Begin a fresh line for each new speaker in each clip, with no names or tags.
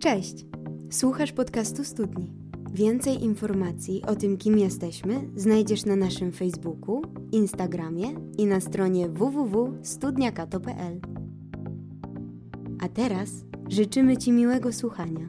Cześć! Słuchasz podcastu Studni. Więcej informacji o tym, kim jesteśmy, znajdziesz na naszym Facebooku, Instagramie i na stronie www.studniakato.pl. A teraz życzymy Ci miłego słuchania.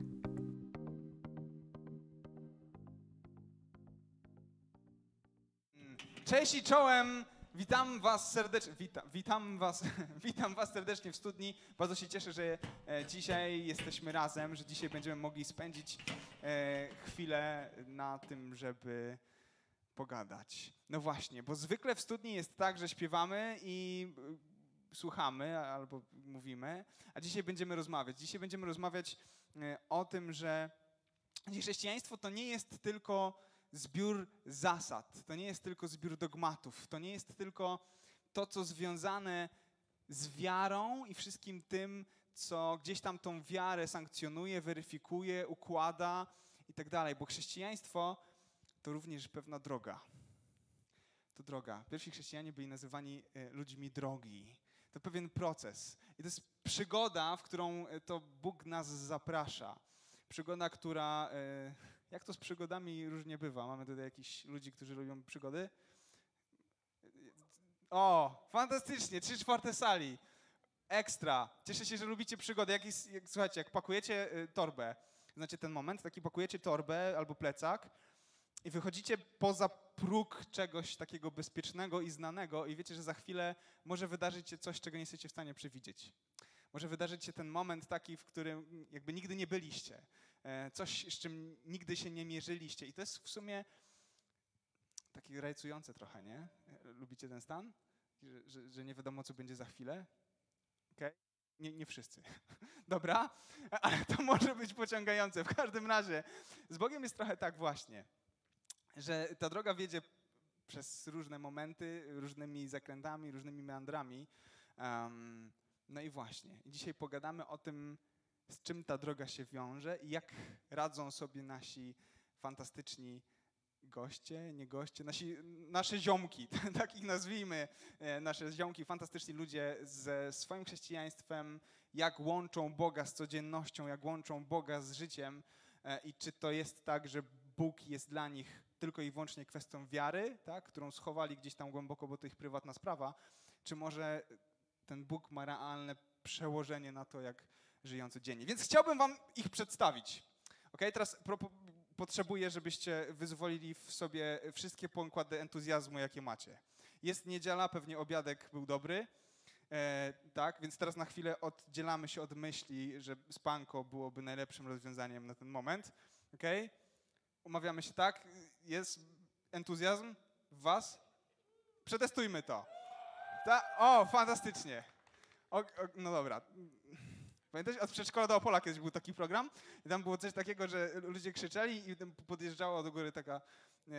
Cześć i czołem! Witam was serdecznie, witam, was, witam was serdecznie w studni. Bardzo się cieszę, że e, dzisiaj jesteśmy razem, że dzisiaj będziemy mogli spędzić e, chwilę na tym, żeby pogadać. No właśnie, bo zwykle w studni jest tak, że śpiewamy i e, słuchamy albo mówimy, a dzisiaj będziemy rozmawiać. Dzisiaj będziemy rozmawiać o tym, że chrześcijaństwo to nie jest tylko zbiór zasad, to nie jest tylko zbiór dogmatów, to nie jest tylko to, co związane z wiarą i wszystkim tym, co gdzieś tam tą wiarę sankcjonuje, weryfikuje, układa i tak dalej, bo chrześcijaństwo to również pewna droga. To droga. Pierwsi chrześcijanie byli nazywani e, ludźmi drogi. To pewien proces. I to jest przygoda, w którą e, to Bóg nas zaprasza. Przygoda, która e, jak to z przygodami różnie bywa? Mamy tutaj jakichś ludzi, którzy lubią przygody? O, fantastycznie, trzy czwarte sali. Ekstra. Cieszę się, że lubicie przygody. Jak jak, słuchajcie, jak pakujecie y, torbę, znacie ten moment, taki pakujecie torbę albo plecak i wychodzicie poza próg czegoś takiego bezpiecznego i znanego i wiecie, że za chwilę może wydarzyć się coś, czego nie jesteście w stanie przewidzieć. Może wydarzyć się ten moment taki, w którym jakby nigdy nie byliście. E, coś, z czym nigdy się nie mierzyliście. I to jest w sumie takie rajcujące trochę, nie? E, lubicie ten stan? Że, że, że nie wiadomo, co będzie za chwilę? Okay? Nie, nie wszyscy. Dobra? Ale to może być pociągające. W każdym razie z Bogiem jest trochę tak właśnie, że ta droga wiedzie przez różne momenty, różnymi zakrętami, różnymi meandrami. Um, no i właśnie, dzisiaj pogadamy o tym, z czym ta droga się wiąże i jak radzą sobie nasi fantastyczni goście, nie goście, nasi, nasze ziomki, tak ich nazwijmy, e, nasze ziomki, fantastyczni ludzie ze swoim chrześcijaństwem, jak łączą Boga z codziennością, jak łączą Boga z życiem e, i czy to jest tak, że Bóg jest dla nich tylko i wyłącznie kwestią wiary, tak, którą schowali gdzieś tam głęboko, bo to ich prywatna sprawa, czy może ten Bóg ma realne przełożenie na to, jak żyją codziennie. Więc chciałbym wam ich przedstawić. Ok, teraz potrzebuję, żebyście wyzwolili w sobie wszystkie pokłady entuzjazmu, jakie macie. Jest niedziela, pewnie obiadek był dobry. E, tak, więc teraz na chwilę oddzielamy się od myśli, że spanko byłoby najlepszym rozwiązaniem na ten moment. Ok? Umawiamy się tak? Jest entuzjazm w was? Przetestujmy to. Ta, o, fantastycznie. O, o, no dobra. Pamiętasz, od przedszkola do Opola kiedyś był taki program i tam było coś takiego, że ludzie krzyczeli i podjeżdżała do góry taka, e,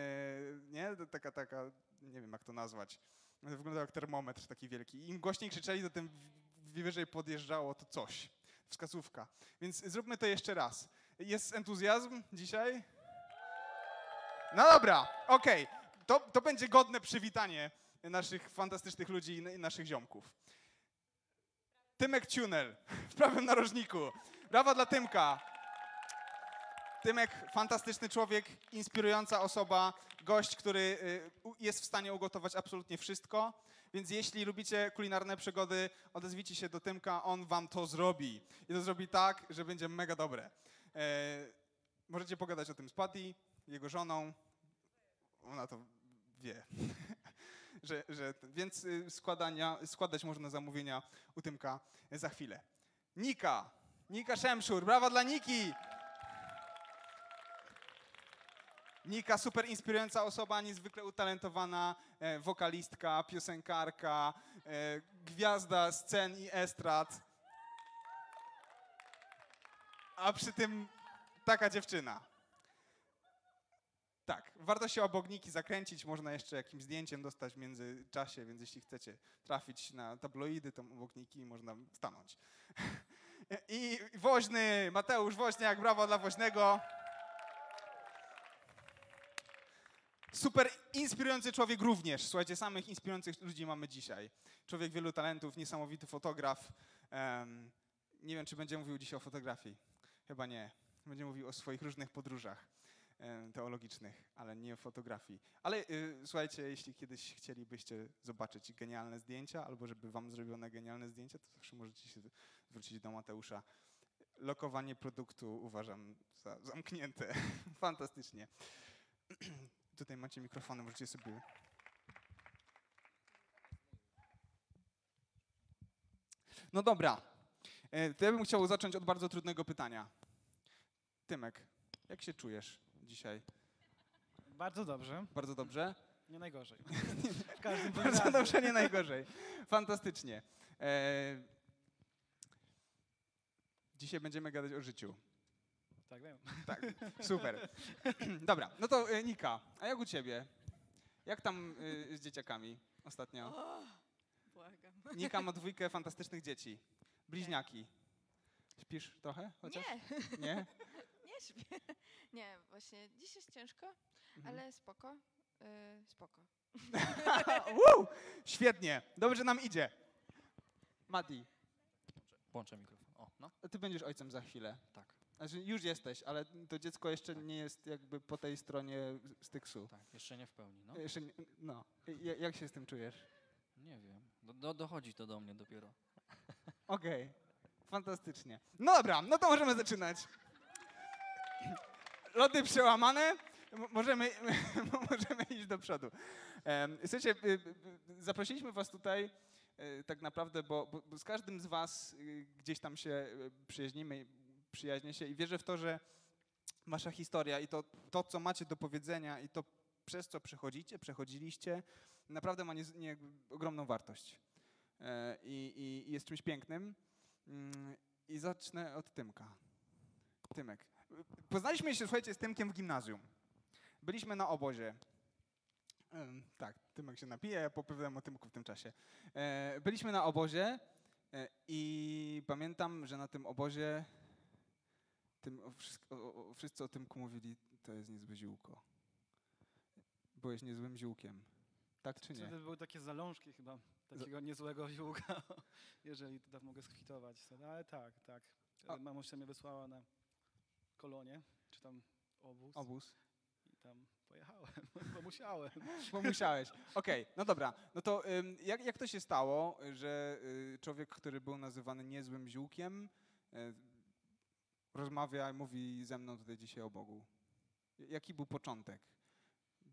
nie, taka, taka, nie wiem jak to nazwać, wyglądał jak termometr taki wielki. Im głośniej krzyczeli, to tym wyżej podjeżdżało to coś, wskazówka. Więc zróbmy to jeszcze raz. Jest entuzjazm dzisiaj? No dobra, okej. Okay. To, to będzie godne przywitanie naszych fantastycznych ludzi i naszych ziomków. Tymek Tunel w prawym narożniku. Brawa dla Tymka. Tymek, fantastyczny człowiek, inspirująca osoba, gość, który y, jest w stanie ugotować absolutnie wszystko. Więc jeśli lubicie kulinarne przygody, odezwijcie się do Tymka, on wam to zrobi. I to zrobi tak, że będzie mega dobre. E, możecie pogadać o tym z Patty, jego żoną. Ona to wie. Że, że, więc y, składania, składać można zamówienia u Tymka za chwilę. Nika, Nika Szemszur, brawa dla Niki! Nika, super inspirująca osoba, niezwykle utalentowana e, wokalistka, piosenkarka, e, gwiazda scen i estrad. A przy tym taka dziewczyna. Tak, warto się obok Niki zakręcić, można jeszcze jakimś zdjęciem dostać w międzyczasie, więc jeśli chcecie trafić na tabloidy, to obok Niki można stanąć. I Woźny, Mateusz Woźniak, brawo dla Woźnego. Super inspirujący człowiek również. Słuchajcie, samych inspirujących ludzi mamy dzisiaj. Człowiek wielu talentów, niesamowity fotograf. Um, nie wiem, czy będzie mówił dzisiaj o fotografii. Chyba nie. Będzie mówił o swoich różnych podróżach teologicznych, ale nie fotografii. Ale y, słuchajcie, jeśli kiedyś chcielibyście zobaczyć genialne zdjęcia, albo żeby wam zrobiono genialne zdjęcia, to zawsze możecie się zwrócić do Mateusza. Lokowanie produktu uważam za zamknięte. Fantastycznie. Tutaj macie mikrofony, możecie sobie. No dobra. E, To ja bym chciał zacząć od bardzo trudnego pytania. Tymek, jak się czujesz dzisiaj?
Bardzo dobrze,
Bardzo dobrze?
nie najgorzej. W każdym
Bardzo
razie.
dobrze, nie najgorzej. Fantastycznie. E, Dzisiaj będziemy gadać o życiu.
Tak wiem.
Tak, super. Dobra, no to e, Nika, a jak u ciebie? Jak tam e, z dzieciakami ostatnio?
O, błagam.
Nika ma dwójkę fantastycznych dzieci. Bliźniaki. Śpisz trochę chociaż?
Nie,
Nie?
Nie śpię. Nie, właśnie dziś jest ciężko,
Mhm.
ale spoko. y, spoko.
Woo! Świetnie, dobrze nam idzie. Mati,
Włączę mikrofon. O, no.
ty będziesz ojcem za chwilę.
Tak.
Znaczy już jesteś, ale to dziecko jeszcze nie jest jakby po tej stronie styksu.
Tak, jeszcze nie w pełni, no.
Jeszcze nie, no. Ja- Jak się z tym czujesz?
Nie wiem. Do, do, dochodzi to do mnie dopiero.
Okej, fantastycznie. No dobra, no to możemy zaczynać. Lody przełamane, możemy, możemy iść do przodu. Słuchajcie, y, y, zaprosiliśmy was tutaj y, tak naprawdę, bo, bo, z każdym z was y, gdzieś tam się y, przyjaźnimy, przyjaźnię się i wierzę w to, że wasza historia i to, to co macie do powiedzenia i to przez co przechodzicie, przechodziliście, naprawdę ma nie, nie, ogromną wartość. E, I, i, i jest czymś pięknym. Mm, I zacznę od Tymka. Tymek. Poznaliśmy się, słuchajcie, z Tymkiem w gimnazjum. Byliśmy na obozie. Tak, Tymek się napije, ja opowiadam o Tymku w tym czasie. E, Byliśmy na obozie e, i pamiętam, że na tym obozie tym, wszyscy o Tymku mówili, to jest niezłe ziółko. Byłeś niezłym ziółkiem. Tak czy nie?
Wtedy były takie zalążki chyba takiego niezłego ziółka, jeżeli to tak mogę skwitować. No, Ale tak, tak. Mamusia mnie wysłała na kolonie, czy tam obóz
Obóz.
i tam pojechałem, bo musiałem.
Bo musiałeś. Okej, no dobra. No to jak, jak to się stało, że y, człowiek, który był nazywany niezłym ziółkiem, y, rozmawia i mówi ze mną tutaj dzisiaj o Bogu? Jaki był początek?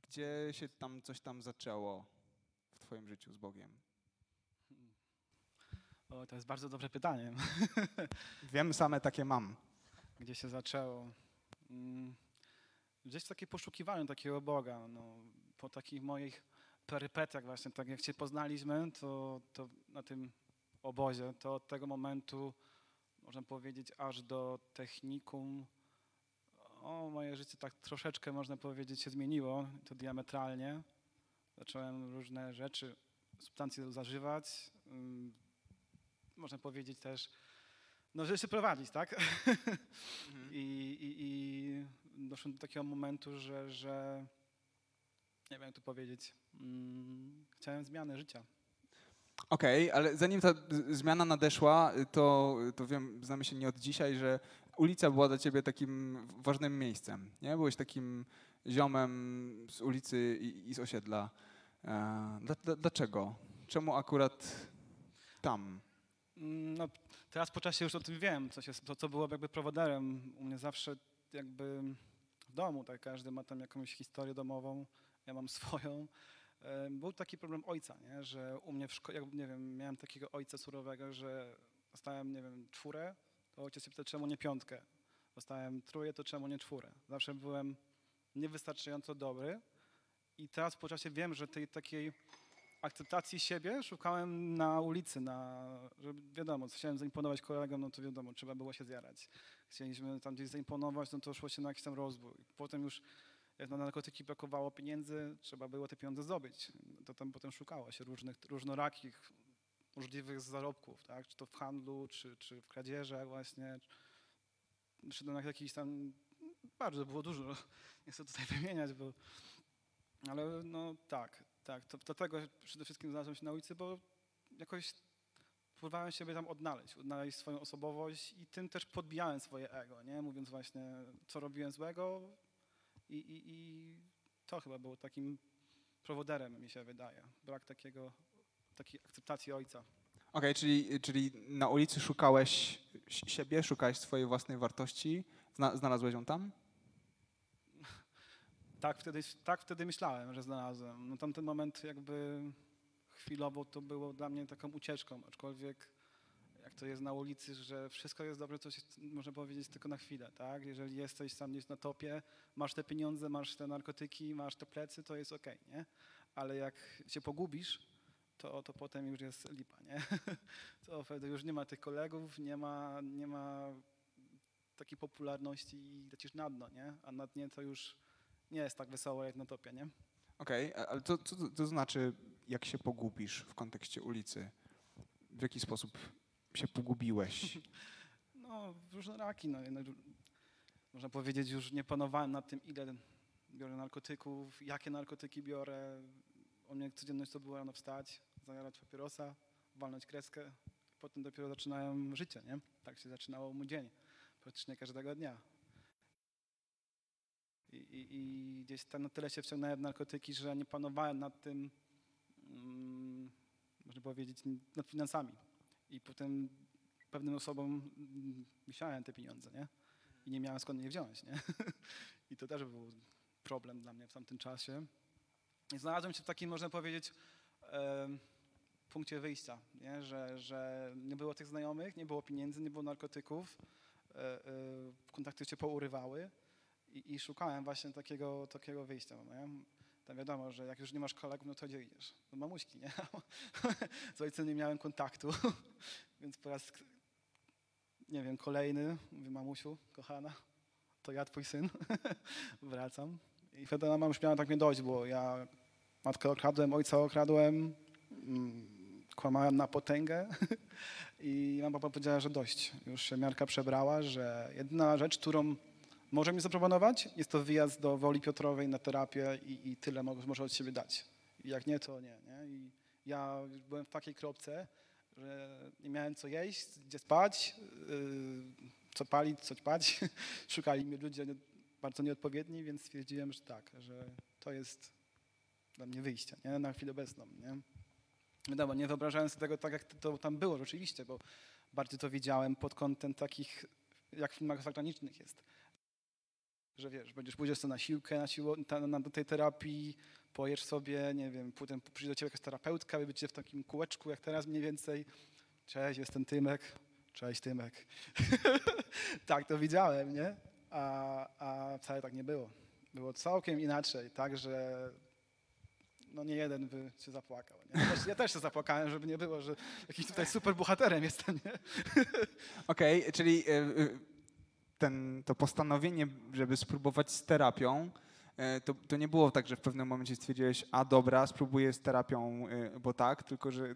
Gdzie się tam coś tam zaczęło w twoim życiu z Bogiem?
O, to jest bardzo dobre pytanie.
Wiem, same takie mam.
Gdzie się zaczęło? Mm, Gdzieś takie poszukiwanie takiego Boga. No, po takich moich perypetiach właśnie, tak jak Cię poznaliśmy, to, to na tym obozie, to od tego momentu, można powiedzieć, aż do technikum, o, moje życie tak troszeczkę, można powiedzieć, się zmieniło, to diametralnie. Zacząłem różne rzeczy, substancje zażywać, ym, można powiedzieć też, no, żeby się prowadzić, tak?
Mhm.
I, i, I doszłem do takiego momentu, że, że nie wiem jak to powiedzieć, mm, chciałem zmiany życia.
Okej, ale zanim ta zmiana nadeszła, to, to wiem, znamy się nie od dzisiaj, że ulica była dla ciebie takim ważnym miejscem, nie? Byłeś takim ziomem z ulicy i, i z osiedla. E, dla, dla, dlaczego? Czemu akurat tam?
Mm, No, teraz po czasie już o tym wiem, co, się, co, co było jakby prowoderem. U mnie zawsze jakby w domu, tak każdy ma tam jakąś historię domową, ja mam swoją. Był taki problem ojca, nie? że u mnie w szkole, nie wiem, miałem takiego ojca surowego, że dostałem, nie wiem, czwórę, to ojciec się pyta, czemu nie piątkę. Dostałem trójkę, to czemu nie czwórę. Zawsze byłem niewystarczająco dobry i teraz po czasie wiem, że tej takiej akceptacji siebie szukałem na ulicy, na, żeby, wiadomo, chciałem zaimponować kolegom, no to wiadomo, trzeba było się zjarać. Chcieliśmy tam gdzieś zaimponować, no to szło się na jakiś tam rozwój. Potem już, jak na narkotyki brakowało pieniędzy, trzeba było te pieniądze zdobyć. To tam potem szukało się różnych, różnorakich, możliwych zarobków, tak? Czy to w handlu, czy, czy w kradzieżach właśnie. To na jakiś tam, bardzo było dużo, nie chcę tutaj wymieniać, bo, ale no tak, tak, to, dlatego przede wszystkim znalazłem się na ulicy, bo jakoś próbowałem siebie tam odnaleźć, odnaleźć swoją osobowość i tym też podbijałem swoje ego, nie? Mówiąc właśnie, co robiłem złego i, i, i to chyba było takim prowoderem, mi się wydaje. Brak takiego, takiej akceptacji ojca.
Okej, czyli, czyli na ulicy szukałeś si- siebie, szukałeś swojej własnej wartości. Zna, znalazłeś ją tam?
Tak wtedy, tak wtedy myślałem, że znalazłem. No tamten moment jakby chwilowo to było dla mnie taką ucieczką, aczkolwiek jak to jest na ulicy, że wszystko jest dobre, to się, można powiedzieć tylko na chwilę, tak? Jeżeli jesteś sam gdzieś na topie, masz te pieniądze, masz te narkotyki, masz te plecy, to jest okej, nie? Ale jak się pogubisz, to, to potem już jest lipa, nie? To wtedy już nie ma tych kolegów, nie ma, nie ma takiej popularności i lecisz na dno, nie? A na dnie to już nie jest tak wesoło jak na topie, nie?
Okej, a- ale to, co to, to znaczy, jak się pogubisz w kontekście ulicy? W jaki sposób się pogubiłeś?
No, różnoraki, no, no, można powiedzieć, już nie panowałem nad tym, ile biorę narkotyków, jakie narkotyki biorę. U mnie codzienność to było rano wstać, zajarać papierosa, walnąć kreskę, potem dopiero zaczynałem życie, nie? Tak się zaczynało mój dzień, praktycznie każdego dnia. I, i, gdzieś tam na tyle się wciągnąłem w narkotyki, że nie panowałem nad tym, mm, można powiedzieć, nad finansami. I potem pewnym osobom mm, musiałem te pieniądze, nie? I nie miałem skąd je wziąć, nie? I to też był problem dla mnie w tamtym czasie. I znalazłem się w takim, można powiedzieć, punkcie wyjścia, nie? Że, że nie było tych znajomych, nie było pieniędzy, nie było narkotyków, e, e, kontakty się pourywały i, i szukałem właśnie takiego, takiego wyjścia, nie? Tam wiadomo, że jak już nie masz kolegów, no to gdzie idziesz? Mamuśki, nie? Z ojcem nie miałem kontaktu, więc po raz, nie wiem, kolejny, mówię, mamusiu, kochana, to ja, twój syn, wracam. I wtedy mama już miała tak mnie dość, bo ja matkę okradłem, ojca okradłem, mm, kłamałem na potęgę i mama powiedziała, że dość. Już się miarka przebrała, że jedyna rzecz, którą może mi zaproponować, jest to wyjazd do Woli Piotrowej na terapię i, i tyle mo- może od siebie dać. Jak nie, to nie. nie? I ja byłem w takiej kropce, że nie miałem co jeść, gdzie spać, yy, co palić, co ćpać. Szukali mnie ludzie bardzo nieodpowiedni, więc stwierdziłem, że tak, że to jest dla mnie wyjście, nie? na chwilę obecną. Nie? Wiadomo, nie wyobrażałem sobie tego tak, jak to tam było rzeczywiście, bo bardziej to widziałem pod kątem takich, jak w filmach zagranicznych jest. Że wiesz, będziesz pójdziesz sobie na siłkę, na, siło, na, na, do tej terapii, pojesz sobie, nie wiem, potem przyjdzie do ciebie jakaś terapeutka, wy będziecie w takim kółeczku, jak teraz mniej więcej. Cześć, jestem Tymek. Cześć, Tymek. tak to widziałem, nie? A, a wcale tak nie było. Było całkiem inaczej, tak, że no nie jeden by się zapłakał. Nie? Ja, też, się zapłakałem, żeby nie było, że jakiś tutaj super bohaterem jestem, nie?
Okej, czyli e, e, ten, to postanowienie, żeby spróbować z terapią, e, to, to nie było tak, że w pewnym momencie stwierdziłeś, a dobra, spróbuję z terapią, e, bo tak, tylko że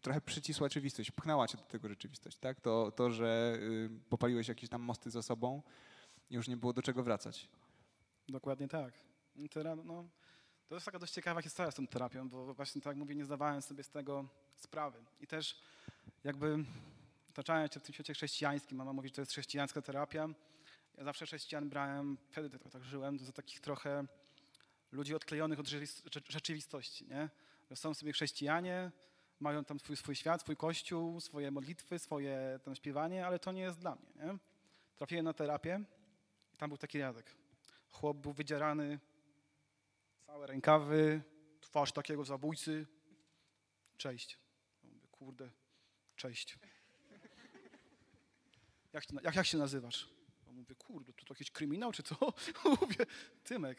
trochę przycisła rzeczywistość, pchnęła cię do tego rzeczywistość, tak? To, to że e, popaliłeś jakieś tam mosty za sobą, już nie było do czego wracać.
Dokładnie tak. No, to jest taka dość ciekawa historia z tą terapią, bo właśnie tak jak mówię, nie zdawałem sobie z tego sprawy. I też jakby otaczając się w tym świecie chrześcijańskim, mama mówi, że to jest chrześcijańska terapia. Ja zawsze chrześcijan brałem, wtedy tak, żyłem, za takich trochę ludzi odklejonych od rzeczywist- rze- rzeczywistości, nie? Są sobie chrześcijanie, mają tam swój, swój świat, swój kościół, swoje modlitwy, swoje tam śpiewanie, ale to nie jest dla mnie, nie? Trafiłem na terapię i tam był taki Radek. Chłop był wydzierany, całe rękawy, twarz takiego zabójcy. Cześć. Mówię, kurde, cześć. Jak, się- jak, jak się nazywasz? Ja mówię, kurde, to, to jakiś kryminał czy co? Mówię, Tymek.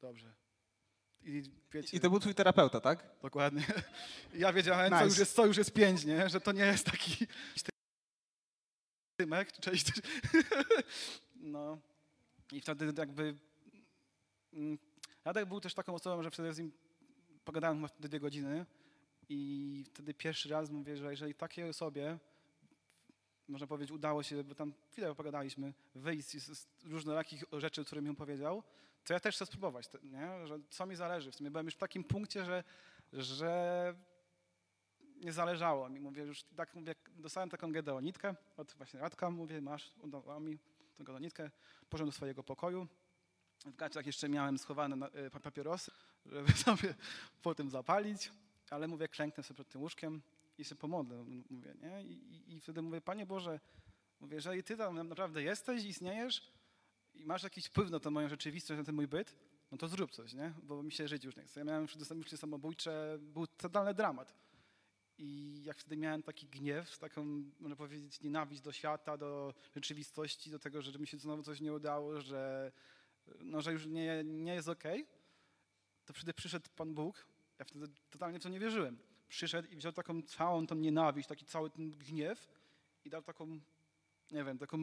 Dobrze. I wiecie,
I to był twój terapeuta, tak?
dokładnie. Ja wiedziałem, co,
Nice.
już jest, co już jest pięć, nie? Że to nie jest taki Tymek, cześć. No. I wtedy jakby mm, Radek był też taką osobą, że wtedy z nim pogadałem wtedy dwie godziny i wtedy pierwszy raz mówię, że jeżeli takiej osobie można powiedzieć, udało się, bo tam chwilę pogadaliśmy, wyjść z, z różnorakich rzeczy, które mi on powiedział, to ja też chcę spróbować, nie? Że co mi zależy. W sumie byłem już w takim punkcie, że, że nie zależało mi. Mówię, już tak mówię, dostałem taką gedeonitkę od właśnie Radka, mówię, masz, dał mi tą gedeonitkę, poszedłem do swojego pokoju. W gaciach jeszcze miałem schowane pa- papierosy, żeby sobie po tym zapalić, ale mówię, klęknę sobie przed tym łóżkiem i się pomodlę, mówię, nie? I, i, wtedy mówię, Panie Boże, mówię, jeżeli Ty tam naprawdę jesteś, istniejesz i masz jakiś wpływ na tę moją rzeczywistość, na ten mój byt, no to zrób coś, nie? Bo mi się żyć już nie chce. Ja miałem już samobójcze, był totalny dramat. I jak wtedy miałem taki gniew, taką, można powiedzieć, nienawiść do świata, do rzeczywistości, do tego, że mi się znowu coś nie udało, że, no, że już nie, nie jest okej, to wtedy przyszedł Pan Bóg. Ja wtedy totalnie w to nie wierzyłem. Przyszedł i wziął taką całą tą nienawiść, taki cały ten gniew i dał taką, nie wiem, taką,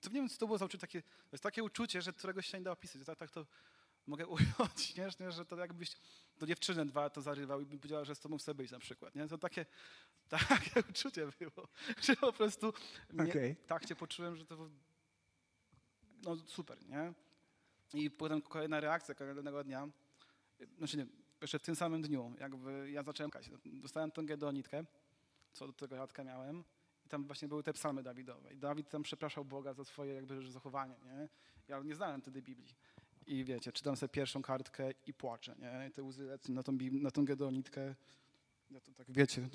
to nie wiem, co to było za uczucie, takie, to jest takie uczucie, że któregoś się nie da opisać. Tak, tak to mogę ująć śmiesznie, że to jakbyś do dziewczyny dwa to zarywał i by powiedziała, że z tobą chce być na przykład. Nie? To takie, takie uczucie było, że po prostu mnie,
Okej.
tak się poczułem, że to było no super, nie? I potem kolejna reakcja kolejnego dnia, znaczy nie, jeszcze w tym samym dniu, jakby ja zacząłem kać. Dostałem tą gedonitkę, co do tego Radka miałem i tam właśnie były te psalmy Dawidowe. I Dawid tam przepraszał Boga za swoje jakby zachowanie, nie? Ja nie znałem wtedy Biblii. I wiecie, czytam sobie pierwszą kartkę i płaczę, nie? I te łzy lecą na tą, na tą gedonitkę. Ja to tak, wiecie,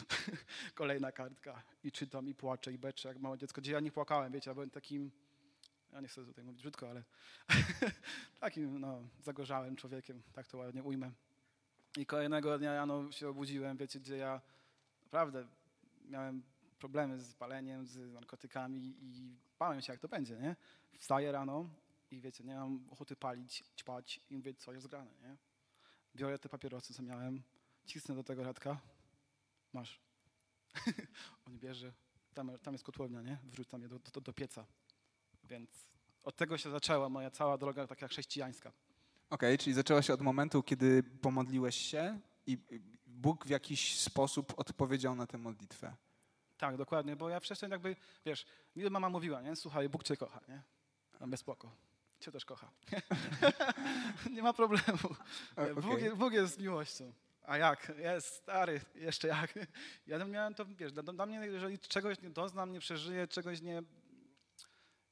kolejna kartka i czytam i płaczę i beczę jak małe dziecko. Gdzie ja nie płakałem, wiecie, ja byłem takim, ja nie chcę tutaj mówić brzydko, ale takim, no, zagorzałym człowiekiem, tak to ładnie ujmę. I kolejnego dnia rano się obudziłem, wiecie, gdzie ja naprawdę miałem problemy z paleniem, z narkotykami i bałem się, jak to będzie, nie? Wstaję rano i wiecie, nie mam ochoty palić, ćpać i mówię, co jest grane, nie? Biorę te papierosy, co miałem, cisnę do tego radka, masz. On bierze, tam, tam jest kotłownia, nie? Wrzucam je do, do, do pieca. Więc od tego się zaczęła moja cała droga taka chrześcijańska.
Okej, czyli zaczęło się od momentu, kiedy pomodliłeś się i Bóg w jakiś sposób odpowiedział na tę modlitwę.
Tak, dokładnie, bo ja wcześniej jakby, wiesz, mi mama mówiła, nie? Słuchaj, Bóg cię kocha, nie? Bez spoko. Cię też kocha. nie ma problemu.
O,
Bóg, Bóg jest miłością. A jak? Jest stary, jeszcze jak. Ja miałem to, wiesz, dla, dla mnie, jeżeli czegoś nie doznam, nie przeżyję, czegoś nie...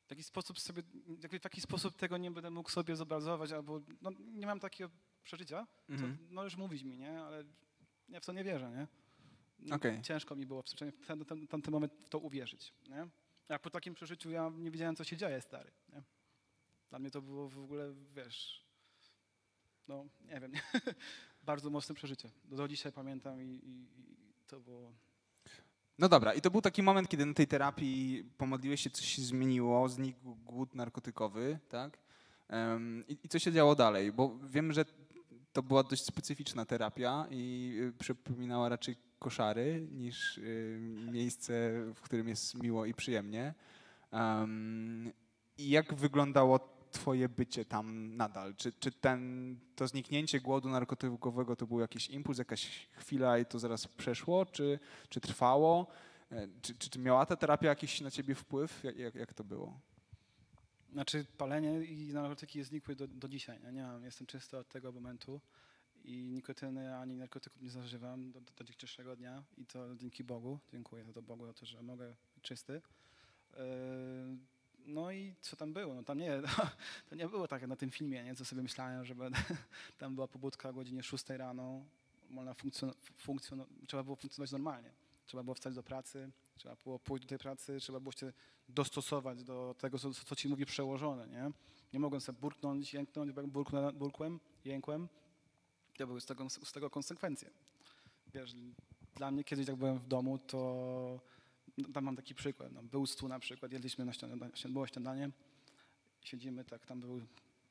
W jakiś sposób sobie, w jakiś sposób tego nie będę mógł sobie zobrazować, albo no, nie mam takiego przeżycia, to
Mhm.
no już mówić mi, nie? Ale ja w to nie wierzę, nie? No,
Okej.
Ciężko mi było w ten, ten, tamtym moment w to uwierzyć, nie? A po takim przeżyciu ja nie wiedziałem, co się dzieje, stary, nie? Dla mnie to było w ogóle, wiesz, no nie wiem, bardzo mocne przeżycie. Do, do dzisiaj pamiętam i, i, i to było...
No dobra, i to był taki moment, kiedy na tej terapii pomodliłeś się, coś się zmieniło, znikł głód narkotykowy, tak? I, I co się działo dalej? Bo wiem, że to była dość specyficzna terapia i y, przypominała raczej koszary niż y, miejsce, w którym jest miło i przyjemnie. Em, I jak wyglądało twoje bycie tam nadal? Czy, czy ten, to zniknięcie głodu narkotykowego to był jakiś impuls, jakaś chwila i to zaraz przeszło, czy, czy trwało? E, Czy, czy, czy miała ta terapia jakiś na ciebie wpływ? Jak, jak, jak to było?
Znaczy palenie i narkotyki znikły do, do dzisiaj, nie? nie mam, jestem czysty od tego momentu i nikotyny ani narkotyków nie zażywam do, do, do dzisiejszego dnia i to dzięki Bogu, dziękuję za to Bogu za to, że mogę czysty. Yy, No i co tam było? No tam nie, to nie było tak jak na tym filmie, nie? co sobie myślałem, że będę, tam była pobudka o godzinie 6 rano, można funkcjon, funkcjon, trzeba było funkcjonować normalnie. Trzeba było wstać do pracy, trzeba było pójść do tej pracy, trzeba było się dostosować do tego, co, co ci mówi przełożony, nie? Nie mogłem sobie burknąć, jęknąć, burknę, burkłem, jękłem, to były z tego, z tego konsekwencje. Wiesz, dla mnie kiedyś jak byłem w domu, to tam mam taki przykład. No, był stół na przykład, jedliśmy na śniadanie, było śniadanie, siedzimy tak, tam był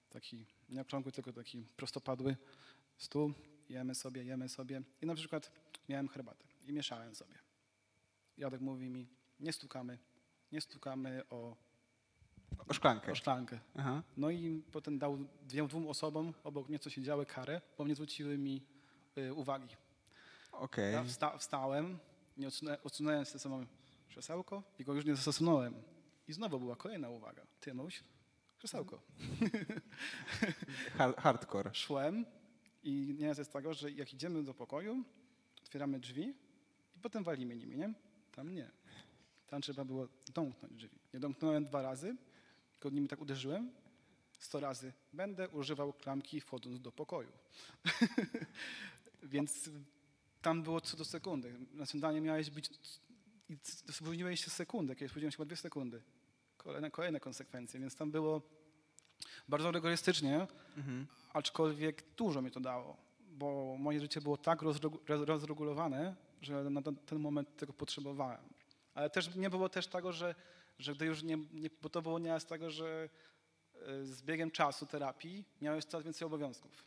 taki, nie okrągły, tylko taki prostopadły stół, jemy sobie, jemy sobie i na przykład miałem herbatę i mieszałem sobie. Jadek mówi mi, nie stukamy, nie stukamy o,
O szklankę.
o szklankę.
Aha.
No i potem dał dwie, dwóm osobom obok mnie, co siedziały, karę, bo nie zwróciły mi y, uwagi.
Okej.
Ja wsta, wstałem, nie odsunę, odsunąłem sobie samo krzesełko i go już nie zastosunąłem. I znowu była kolejna uwaga. Tymuś, krzesełko.
Hard, hardcore.
Szłem i nie jest tego, że jak idziemy do pokoju, otwieramy drzwi potem walimy nimi, nie? Tam nie. Tam trzeba było domknąć drzwi. Nie domknąłem dwa razy, tylko nimi tak uderzyłem. Sto razy. Będę używał klamki wchodząc do pokoju. Więc tam było co do sekundy. Na śniadanie miałeś być i spóźniłeś się sekundę, kiedy spóźniłeś się chyba dwie sekundy. Kolejne, kolejne konsekwencje, więc tam było bardzo rygorystycznie,
Mhm.
aczkolwiek dużo mi to dało, bo moje życie było tak rozregu- roz- rozregulowane, że na ten, moment tego potrzebowałem. Ale też nie było też tego, że, że gdy już nie, nie, bo to było nieraz tego, że e, z biegiem czasu terapii miałeś coraz więcej obowiązków.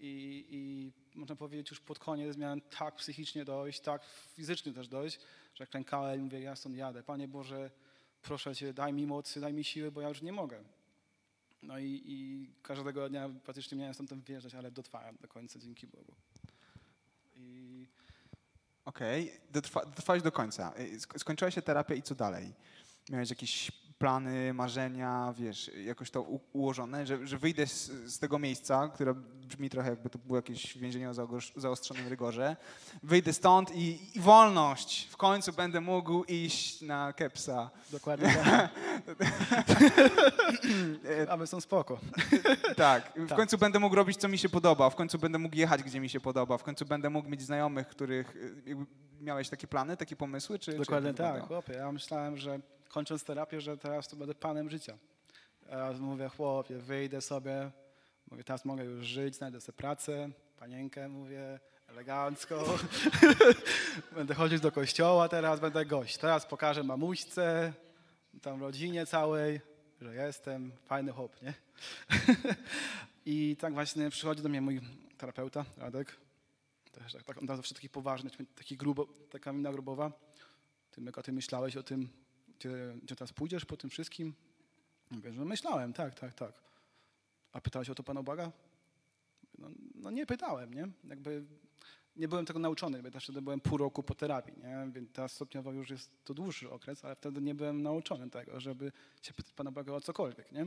I, I można powiedzieć, już pod koniec miałem tak psychicznie dojść, tak fizycznie też dojść, że klękałem i mówię, ja stąd jadę. Panie Boże, proszę Cię, daj mi mocy, daj mi siły, bo ja już nie mogę. No i, i każdego dnia praktycznie miałem stamtąd wyjeżdżać, ale dotrwałem do końca, dzięki Bogu. I
Okej, dotrwa, dotrwałeś do końca. Sk- Skończyła się terapia i co dalej? Miałeś jakieś plany, marzenia, wiesz, jakoś to u- ułożone, że, że wyjdę z, z tego miejsca, które brzmi trochę jakby to było jakieś więzienie o zaostrzonym rygorze. Wyjdę stąd i, i wolność! W końcu będę mógł iść na kepsa.
dokładnie tak. Aby są spoko.
Tak, w
Tak.
końcu będę mógł robić, co mi się podoba, w końcu będę mógł jechać, gdzie mi się podoba, w końcu będę mógł mieć znajomych, których... Miałeś takie plany, takie pomysły? Czy, czy
Dokładnie
to
tak, chłopie. Ja myślałem, że kończąc terapię, że teraz to będę panem życia. Teraz mówię, chłopie, wyjdę sobie, mówię, teraz mogę już żyć, znajdę sobie pracę, panienkę, mówię, elegancko. będę chodzić do kościoła teraz, będę gość. Teraz pokażę mamuśce, tam rodzinie całej, że jestem fajny chłop, nie? I tak właśnie przychodzi do mnie mój terapeuta, Radek. Też tak, tak, on zawsze taki poważny, taki grubo, taka mina grubowa. Ty, Myka, ty myślałeś o tym, gdzie, gdzie teraz pójdziesz po tym wszystkim? Mówię, że myślałem, tak, tak, tak. A pytałeś o to Pana Boga? No, no nie pytałem, nie? Jakby nie byłem tego nauczony, bo też wtedy byłem pół roku po terapii, nie? Więc teraz stopniowo już jest to dłuższy okres, ale wtedy nie byłem nauczony tego, żeby się pytać Pana Boga o cokolwiek, nie?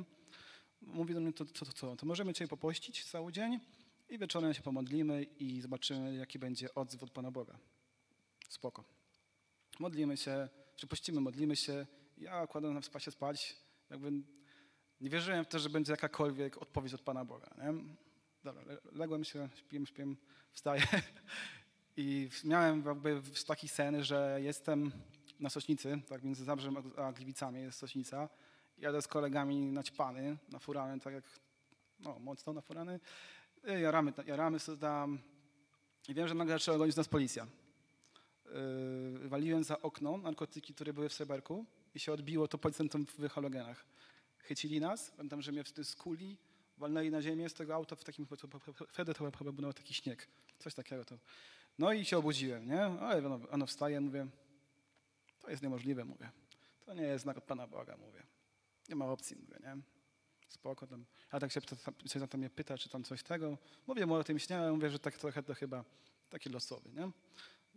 Mówi do mnie, to co, to, co, to możemy Cię popościć cały dzień i wieczorem się pomodlimy i zobaczymy, jaki będzie odzew od Pana Boga. Spoko. Modlimy się, przypuścimy, modlimy się. Ja kładłem na spacie spać. Jakby nie wierzyłem w to, że będzie jakakolwiek odpowiedź od Pana Boga. Nie? Dobra, le- ległem się, śpię, śpię, wstaję i miałem jakby taki sen, że jestem na Sośnicy, tak między Zabrzem a- Gliwicami jest Sośnica. Jadę z kolegami naćpany, nafurany, tak jak, no mocno nafurany. I Jaramy, jaramy sobie tam i wiem, że nagle zaczęła gonić nas policja. Yy, waliłem za okno narkotyki, które były w sreberku i się odbiło to policjantom w halogenach. Chycili nas, pamiętam, że mnie wtedy skuli, walnęli na ziemię z tego auta w takim, wtedy to chyba był taki śnieg, coś takiego to. No i się obudziłem, nie? Ale ono, ono wstaje, mówię, to jest niemożliwe, mówię. To nie jest znak od Pana Boga, mówię. Nie ma opcji, mówię, nie? Spoko tam. A tak się, się tam mnie pyta, czy tam coś tego. Mówię mu o tym śniałem, mówię, że tak trochę to chyba taki losowy, nie?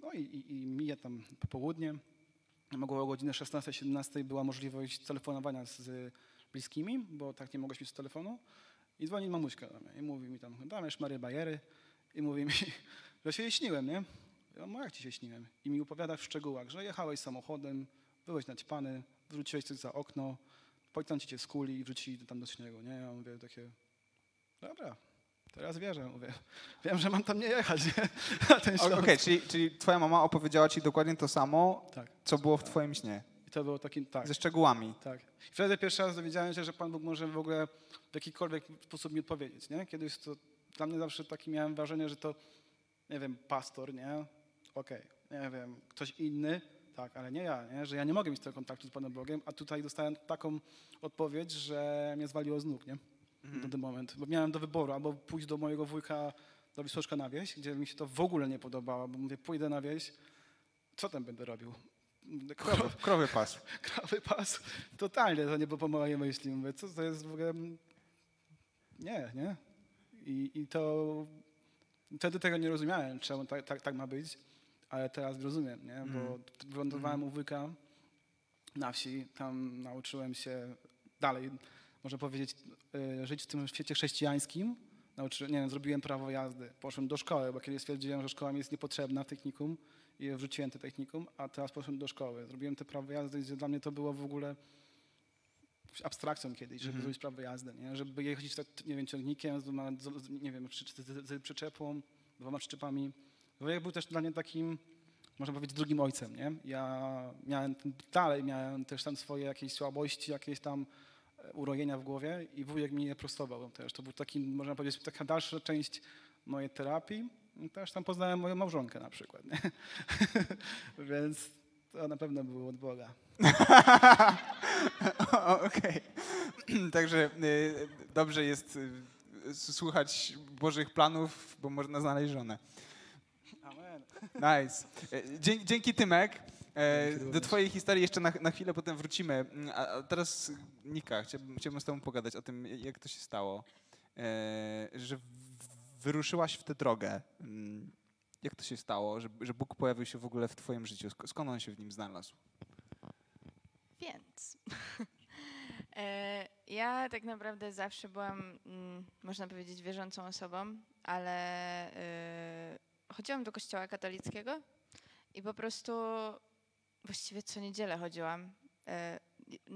No i, i, i mija tam popołudnie. Mogło o godzinie 16-17 była możliwość telefonowania z bliskimi, bo tak nie mogłeś mieć telefonu. I dzwoni mamuśka do mnie i mówi mi tam, damiesz Marię Bajery i mówi mi, że się jej śniłem, nie? Ja mówię, jak ci się śniłem? I mi opowiada w szczegółach, że jechałeś samochodem, byłeś naćpany, wrzuciłeś coś za okno, policjanci cię skuli i wrzucili tam do śniegu, nie? Ja mówię takie, dobra, teraz wierzę, mówię. Wiem, że mam tam nie jechać, nie?
Okej, czyli, czyli twoja mama opowiedziała ci dokładnie to samo,
Tak.
co było w twoim śnie,
I to było takim, tak.
ze szczegółami.
Tak. I wtedy pierwszy raz dowiedziałem się, że Pan Bóg może w ogóle w jakikolwiek sposób mi odpowiedzieć, nie? Kiedyś to dla mnie zawsze takie miałem wrażenie, że to, nie wiem, pastor, nie? Okej, nie wiem, ktoś inny, tak, ale nie ja, nie? Że ja nie mogę mieć tego kontaktu z Panem Bogiem, a tutaj dostałem taką odpowiedź, że mnie zwaliło z nóg, nie?
Mhm.
Na ten moment. Bo miałem do wyboru albo pójść do mojego wujka do Wisłoczka na wieś, gdzie mi się to w ogóle nie podobało, bo mówię, pójdę na wieś, co tam będę robił?
Krowy, krowy pas.
krawy pas. Totalnie to nie było po mojej myśli. Mówię, co to jest w ogóle... Nie, nie. I, i to... Wtedy tego nie rozumiałem, czemu tak, tak, tak ma być, ale teraz rozumiem, nie? Bo
Mhm.
wylądowałem u wujka na wsi, tam nauczyłem się dalej, można powiedzieć, y, żyć w tym świecie chrześcijańskim. Nauczy, nie wiem, zrobiłem prawo jazdy, poszłem do szkoły, bo kiedyś stwierdziłem, że szkoła mi jest niepotrzebna w technikum i wrzuciłem te technikum, a teraz poszedłem do szkoły. Zrobiłem te prawo jazdy, gdzie dla mnie to było w ogóle abstrakcją kiedyś, żeby
Mhm.
zrobić prawo jazdy, nie? żeby jechać tak, nie wiem, ciągnikiem, z, dwoma- z, nie wiem, z, z, z przyczepą, dwoma przyczepami. Wujek był też dla mnie takim, można powiedzieć, drugim ojcem, nie? Ja miałem, dalej miałem też tam swoje jakieś słabości, jakieś tam e, urojenia w głowie i wujek mi je prostował też. To był taki, można powiedzieć, taka dalsza część mojej terapii. I też tam poznałem moją małżonkę na przykład, nie? Więc to na pewno było od Boga.
Okej. Także y, dobrze jest y, słuchać Bożych planów, bo można znaleźć żonę.
Amen.
Nice. Dzięki, dzięki Tymek. E, Do twojej historii jeszcze na, na chwilę potem wrócimy. Mm, A, a teraz Nika, chciałbym, chciałbym z tobą pogadać o tym, jak to się stało, e, że wyruszyłaś w tę drogę. Mm, Jak to się stało, że, że Bóg pojawił się w ogóle w twoim życiu? Sk- Skąd on się w nim znalazł?
Więc e, ja tak naprawdę zawsze byłam, mm, można powiedzieć, wierzącą osobą, ale chodziłam do kościoła katolickiego i po prostu właściwie co niedzielę chodziłam. E,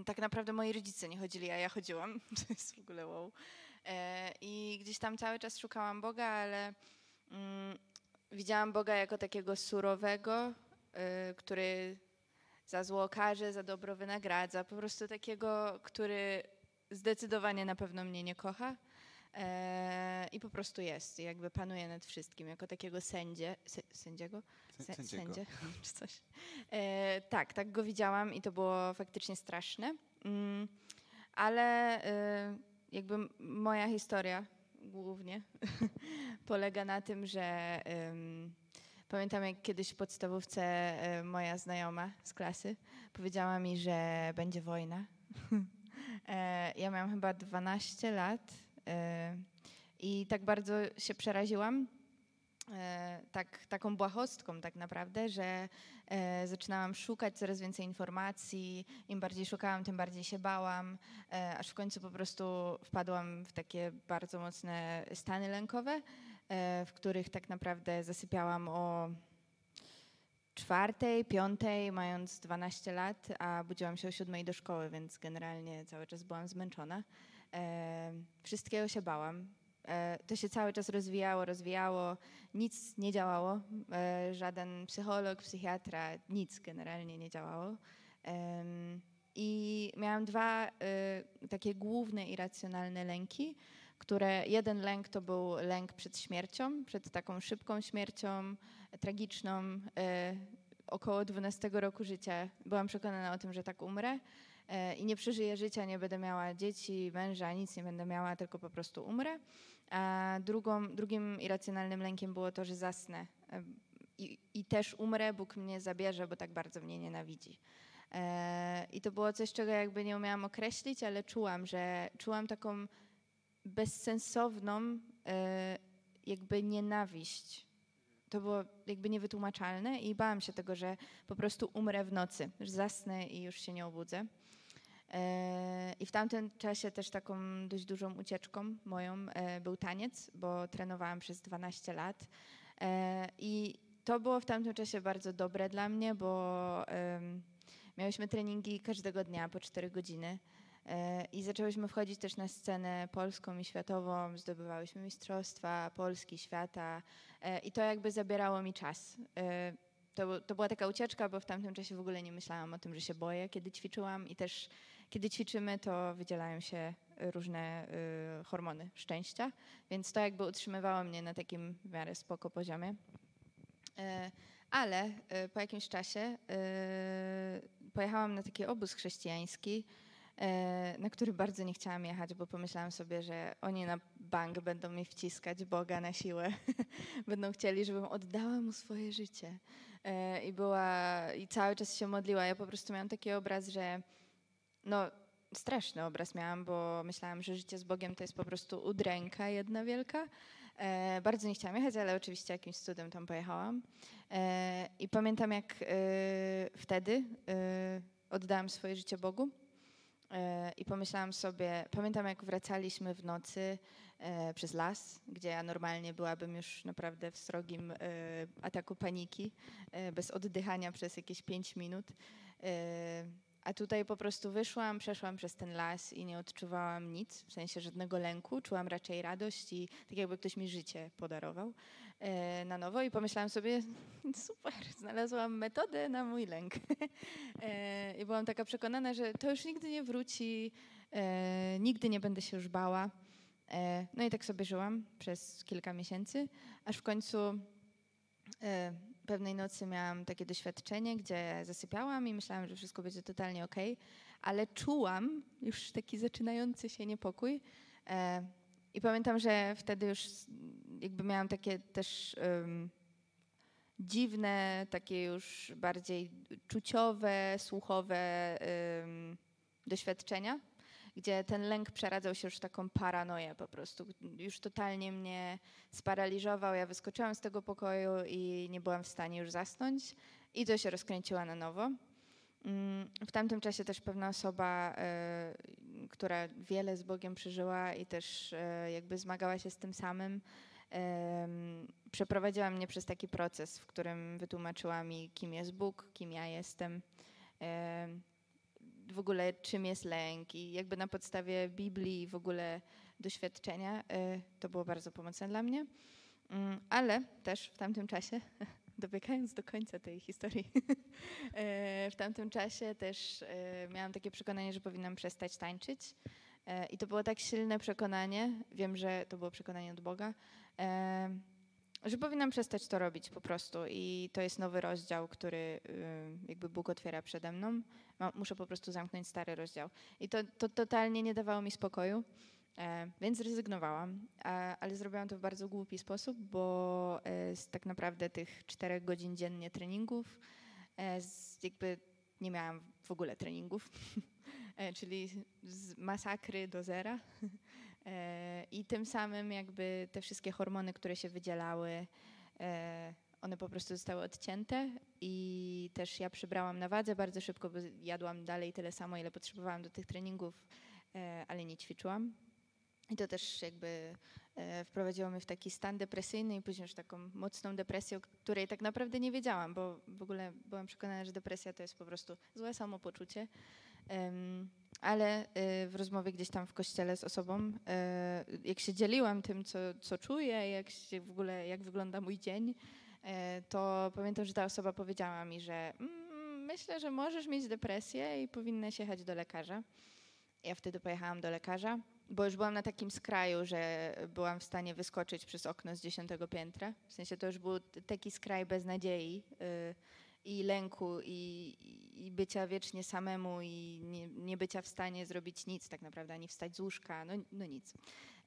tak naprawdę moi rodzice nie chodzili, a ja chodziłam. To jest w ogóle wow. E, I gdzieś tam cały czas szukałam Boga, ale mm, widziałam Boga jako takiego surowego, e, który za zło karze, za dobro wynagradza. Po prostu takiego, który zdecydowanie na pewno mnie nie kocha. I po prostu jest, jakby panuje nad wszystkim, jako takiego sędzie, sę, sędziego?
Sędziego.
Sędzie, czy coś. E, tak, tak go widziałam i to było faktycznie straszne. Mm, ale e, jakby moja historia głównie polega na tym, że pamiętam jak kiedyś w podstawówce e, moja znajoma z klasy powiedziała mi, że będzie wojna. E, ja miałam chyba 12 lat e, i tak bardzo się przeraziłam tak, taką błahostką tak naprawdę, że e, zaczynałam szukać coraz więcej informacji. Im bardziej szukałam, tym bardziej się bałam, e, aż w końcu po prostu wpadłam w takie bardzo mocne stany lękowe, e, w których tak naprawdę zasypiałam o czwartej, piątej, mając 12 lat, a budziłam się o siódmej do szkoły, więc generalnie cały czas byłam zmęczona. E, wszystkiego się bałam. E, to się cały czas rozwijało, rozwijało, nic nie działało. E, żaden psycholog, psychiatra, nic generalnie nie działało. I miałam dwa e, takie główne irracjonalne lęki, które jeden lęk to był lęk przed śmiercią, przed taką szybką śmiercią, tragiczną. E, około 12 roku życia byłam przekonana o tym, że tak umrę i nie przeżyję życia, nie będę miała dzieci, męża, nic nie będę miała, tylko po prostu umrę. Drugą, drugim irracjonalnym lękiem było to, że zasnę i, i też umrę, Bóg mnie zabierze, bo tak bardzo mnie nienawidzi. E, I to było coś, czego jakby nie umiałam określić, ale czułam, że czułam taką bezsensowną e, jakby nienawiść. To było jakby niewytłumaczalne i bałam się tego, że po prostu umrę w nocy, że zasnę i już się nie obudzę. E, I w tamtym czasie też taką dość dużą ucieczką moją e, był taniec, bo trenowałam przez 12 lat. E, I to było w tamtym czasie bardzo dobre dla mnie, bo miałyśmy treningi każdego dnia po 4 godziny. I zaczęłyśmy wchodzić też na scenę polską i światową, zdobywałyśmy mistrzostwa Polski, świata i to jakby zabierało mi czas. To, to była taka ucieczka, bo w tamtym czasie w ogóle nie myślałam o tym, że się boję, kiedy ćwiczyłam i też kiedy ćwiczymy, to wydzielają się różne y, hormony szczęścia, więc to jakby utrzymywało mnie na takim w miarę spoko poziomie. E, Ale e, po jakimś czasie e, pojechałam na taki obóz chrześcijański, e, na który bardzo nie chciałam jechać, bo pomyślałam sobie, że oni na bank będą mi wciskać Boga na siłę. będą chcieli, żebym oddała mu swoje życie. E, I była, i cały czas się modliła. Ja po prostu miałam taki obraz, że no straszny obraz miałam, bo myślałam, że życie z Bogiem to jest po prostu udręka jedna wielka. E, bardzo nie chciałam jechać, ale oczywiście jakimś cudem tam pojechałam. E, I pamiętam, jak e, wtedy e, oddałam swoje życie Bogu. E, I pomyślałam sobie, pamiętam jak wracaliśmy w nocy e, przez las, gdzie ja normalnie byłabym już naprawdę w srogim ataku paniki, bez oddychania przez jakieś 5 minut. A tutaj po prostu wyszłam, przeszłam przez ten las i nie odczuwałam nic, w sensie żadnego lęku. Czułam raczej radość i tak jakby ktoś mi życie podarował e, na nowo i pomyślałam sobie, super, znalazłam metodę na mój lęk. e, I byłam taka przekonana, że to już nigdy nie wróci, e, nigdy nie będę się już bała. E, no i tak sobie żyłam przez kilka miesięcy, aż w końcu e, pewnej nocy miałam takie doświadczenie, gdzie zasypiałam i myślałam, że wszystko będzie totalnie ok, ale czułam już taki zaczynający się niepokój. E, I pamiętam, że wtedy już jakby miałam takie też em, dziwne, takie już bardziej czuciowe, słuchowe em, doświadczenia, gdzie ten lęk przeradzał się już w taką paranoję po prostu. Już totalnie mnie sparaliżował. Ja wyskoczyłam z tego pokoju i nie byłam w stanie już zasnąć i to się rozkręciła na nowo. Mm, W tamtym czasie też pewna osoba, e, która wiele z Bogiem przeżyła i też e, jakby zmagała się z tym samym, przeprowadziła mnie przez taki proces, w którym wytłumaczyła mi, kim jest Bóg, kim ja jestem, em, w ogóle czym jest lęk i jakby na podstawie Biblii w ogóle doświadczenia e, to było bardzo pomocne dla mnie. Mm, Ale też w tamtym czasie, dobiegając do końca tej historii, e, w tamtym czasie też e, miałam takie przekonanie, że powinnam przestać tańczyć. I to było tak silne przekonanie, wiem, że to było przekonanie od Boga, że powinnam przestać to robić po prostu. I to jest nowy rozdział, który y, jakby Bóg otwiera przede mną. Muszę po prostu zamknąć stary rozdział. I to, to totalnie nie dawało mi spokoju. E, więc zrezygnowałam, ale zrobiłam to w bardzo głupi sposób, bo e, z tak naprawdę tych czterech godzin dziennie treningów, e, jakby nie miałam w ogóle treningów, czyli z masakry do zera. E, I tym samym jakby te wszystkie hormony, które się wydzielały, e, one po prostu zostały odcięte i też ja przybrałam na wadze bardzo szybko, bo jadłam dalej tyle samo, ile potrzebowałam do tych treningów, e, ale nie ćwiczyłam. I to też jakby wprowadziło mnie w taki stan depresyjny i później już taką mocną depresję, o której tak naprawdę nie wiedziałam, bo w ogóle byłam przekonana, że depresja to jest po prostu złe samopoczucie. Ale e, w rozmowie gdzieś tam w kościele z osobą, e, jak się dzieliłam tym, co, co czuję, jak się w ogóle, jak wygląda mój dzień, e, to pamiętam, że ta osoba powiedziała mi, że mm, myślę, że możesz mieć depresję i powinnaś jechać do lekarza. Ja wtedy pojechałam do lekarza, bo już byłam na takim skraju, że byłam w stanie wyskoczyć przez okno z dziesiątego piętra. W sensie to już był taki skraj beznadziei y, i lęku i, i- bycia wiecznie samemu i nie, nie bycia w stanie zrobić nic tak naprawdę, ani wstać z łóżka, no, no nic.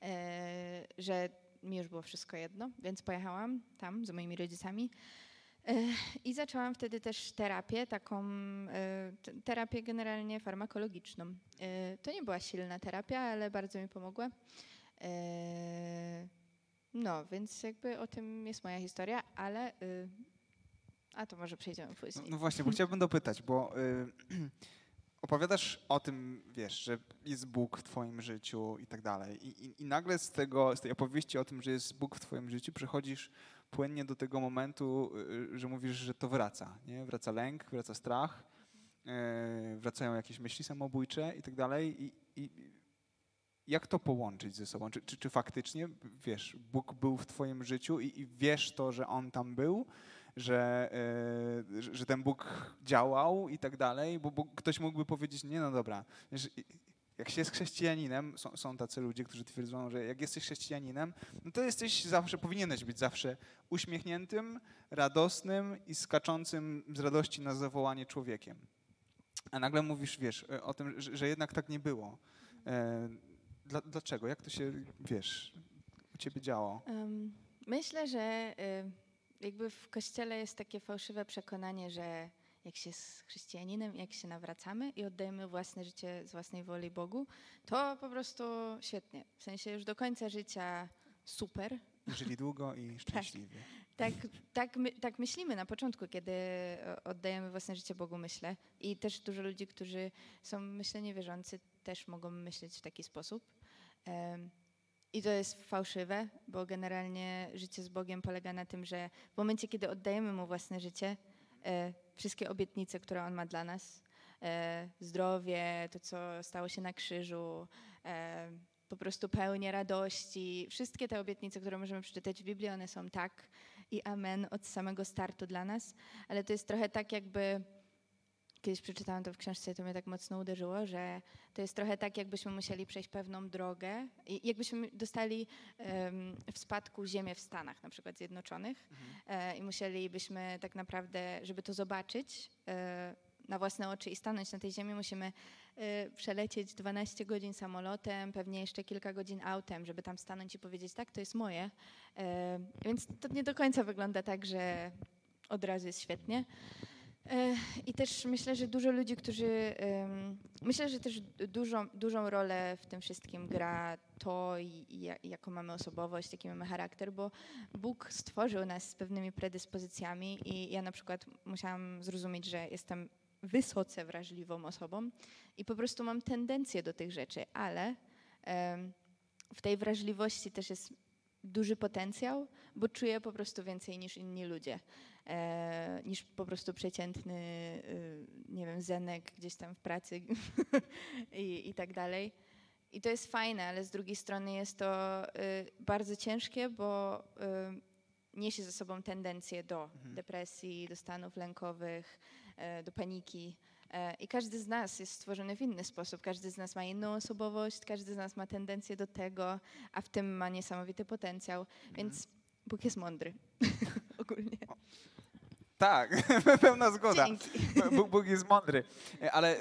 E, że mi już było wszystko jedno, więc pojechałam tam z moimi rodzicami. E, I zaczęłam wtedy też terapię, taką e, terapię generalnie farmakologiczną. E, To nie była silna terapia, ale bardzo mi pomogła. No, więc jakby o tym jest moja historia, ale. A to może przejdziemy
No,
później.
no właśnie, bo chciałbym dopytać, bo y, opowiadasz o tym, wiesz, że jest Bóg w twoim życiu i tak dalej. I, i, I nagle z, tego, z tej opowieści o tym, że jest Bóg w twoim życiu, przechodzisz płynnie do tego momentu, y, że mówisz, że to wraca. Nie? Wraca lęk, wraca strach, y, wracają jakieś myśli samobójcze i tak dalej. I, i jak to połączyć ze sobą? Czy, czy, czy faktycznie, wiesz, Bóg był w twoim życiu i, i wiesz to, że On tam był, że, e, że- że ten Bóg działał i tak dalej, bo, bo ktoś mógłby powiedzieć, nie no dobra, wiesz, jak się jest chrześcijaninem, są, są tacy ludzie, którzy twierdzą, że jak jesteś chrześcijaninem, no to jesteś zawsze, powinieneś być zawsze uśmiechniętym, radosnym i skaczącym z radości na zawołanie człowiekiem. A nagle mówisz, wiesz, e, o tym, że, że jednak tak nie było. E, Dla, dlaczego? Jak to się, wiesz, u ciebie działo?
Em, Myślę, że y, jakby w kościele jest takie fałszywe przekonanie, że jak się jest chrześcijaninem, jak się nawracamy i oddajemy własne życie z własnej woli Bogu, to po prostu świetnie. W sensie już do końca życia super.
Żyli długo i szczęśliwie.
Tak, tak, my, tak myślimy na początku, kiedy oddajemy własne życie Bogu, myślę. I też dużo ludzi, którzy są, myślę, niewierzący, też mogą myśleć w taki sposób. Em, I to jest fałszywe, bo generalnie życie z Bogiem polega na tym, że w momencie, kiedy oddajemy Mu własne życie, e, wszystkie obietnice, które On ma dla nas, e, zdrowie, to, co stało się na krzyżu, e, po prostu pełnię radości, wszystkie te obietnice, które możemy przeczytać w Biblii, one są tak i amen od samego startu dla nas, ale to jest trochę tak jakby, kiedyś przeczytałam to w książce to mnie tak mocno uderzyło, że to jest trochę tak jakbyśmy musieli przejść pewną drogę i jakbyśmy dostali w spadku ziemię w Stanach na przykład Zjednoczonych e, i musielibyśmy tak naprawdę, żeby to zobaczyć e, na własne oczy i stanąć na tej ziemi, musimy e, przelecieć 12 godzin samolotem, pewnie jeszcze kilka godzin autem, żeby tam stanąć i powiedzieć, tak, to jest moje. Więc to nie do końca wygląda tak, że od razu jest świetnie. E, I też myślę, że dużo ludzi, którzy. Myślę, że też dużą, dużą rolę w tym wszystkim gra to, jaką mamy osobowość, jaki mamy charakter, bo Bóg stworzył nas z pewnymi predyspozycjami i ja na przykład musiałam zrozumieć, że jestem wysoce wrażliwą osobą i po prostu mam tendencję do tych rzeczy, ale w tej wrażliwości też jest duży potencjał, bo czuję po prostu więcej niż inni ludzie. E, niż po prostu przeciętny, y, nie wiem, zenek gdzieś tam w pracy i, i tak dalej. I to jest fajne, ale z drugiej strony jest to y, bardzo ciężkie, bo y, niesie ze sobą tendencję do depresji, do stanów lękowych, e, do paniki. E, I każdy z nas jest stworzony w inny sposób. Każdy z nas ma inną osobowość, każdy z nas ma tendencję do tego, a w tym ma niesamowity potencjał. Więc Bóg jest mądry. Ogólnie.
Tak, pełna zgoda. Bóg, Bóg jest mądry. Ale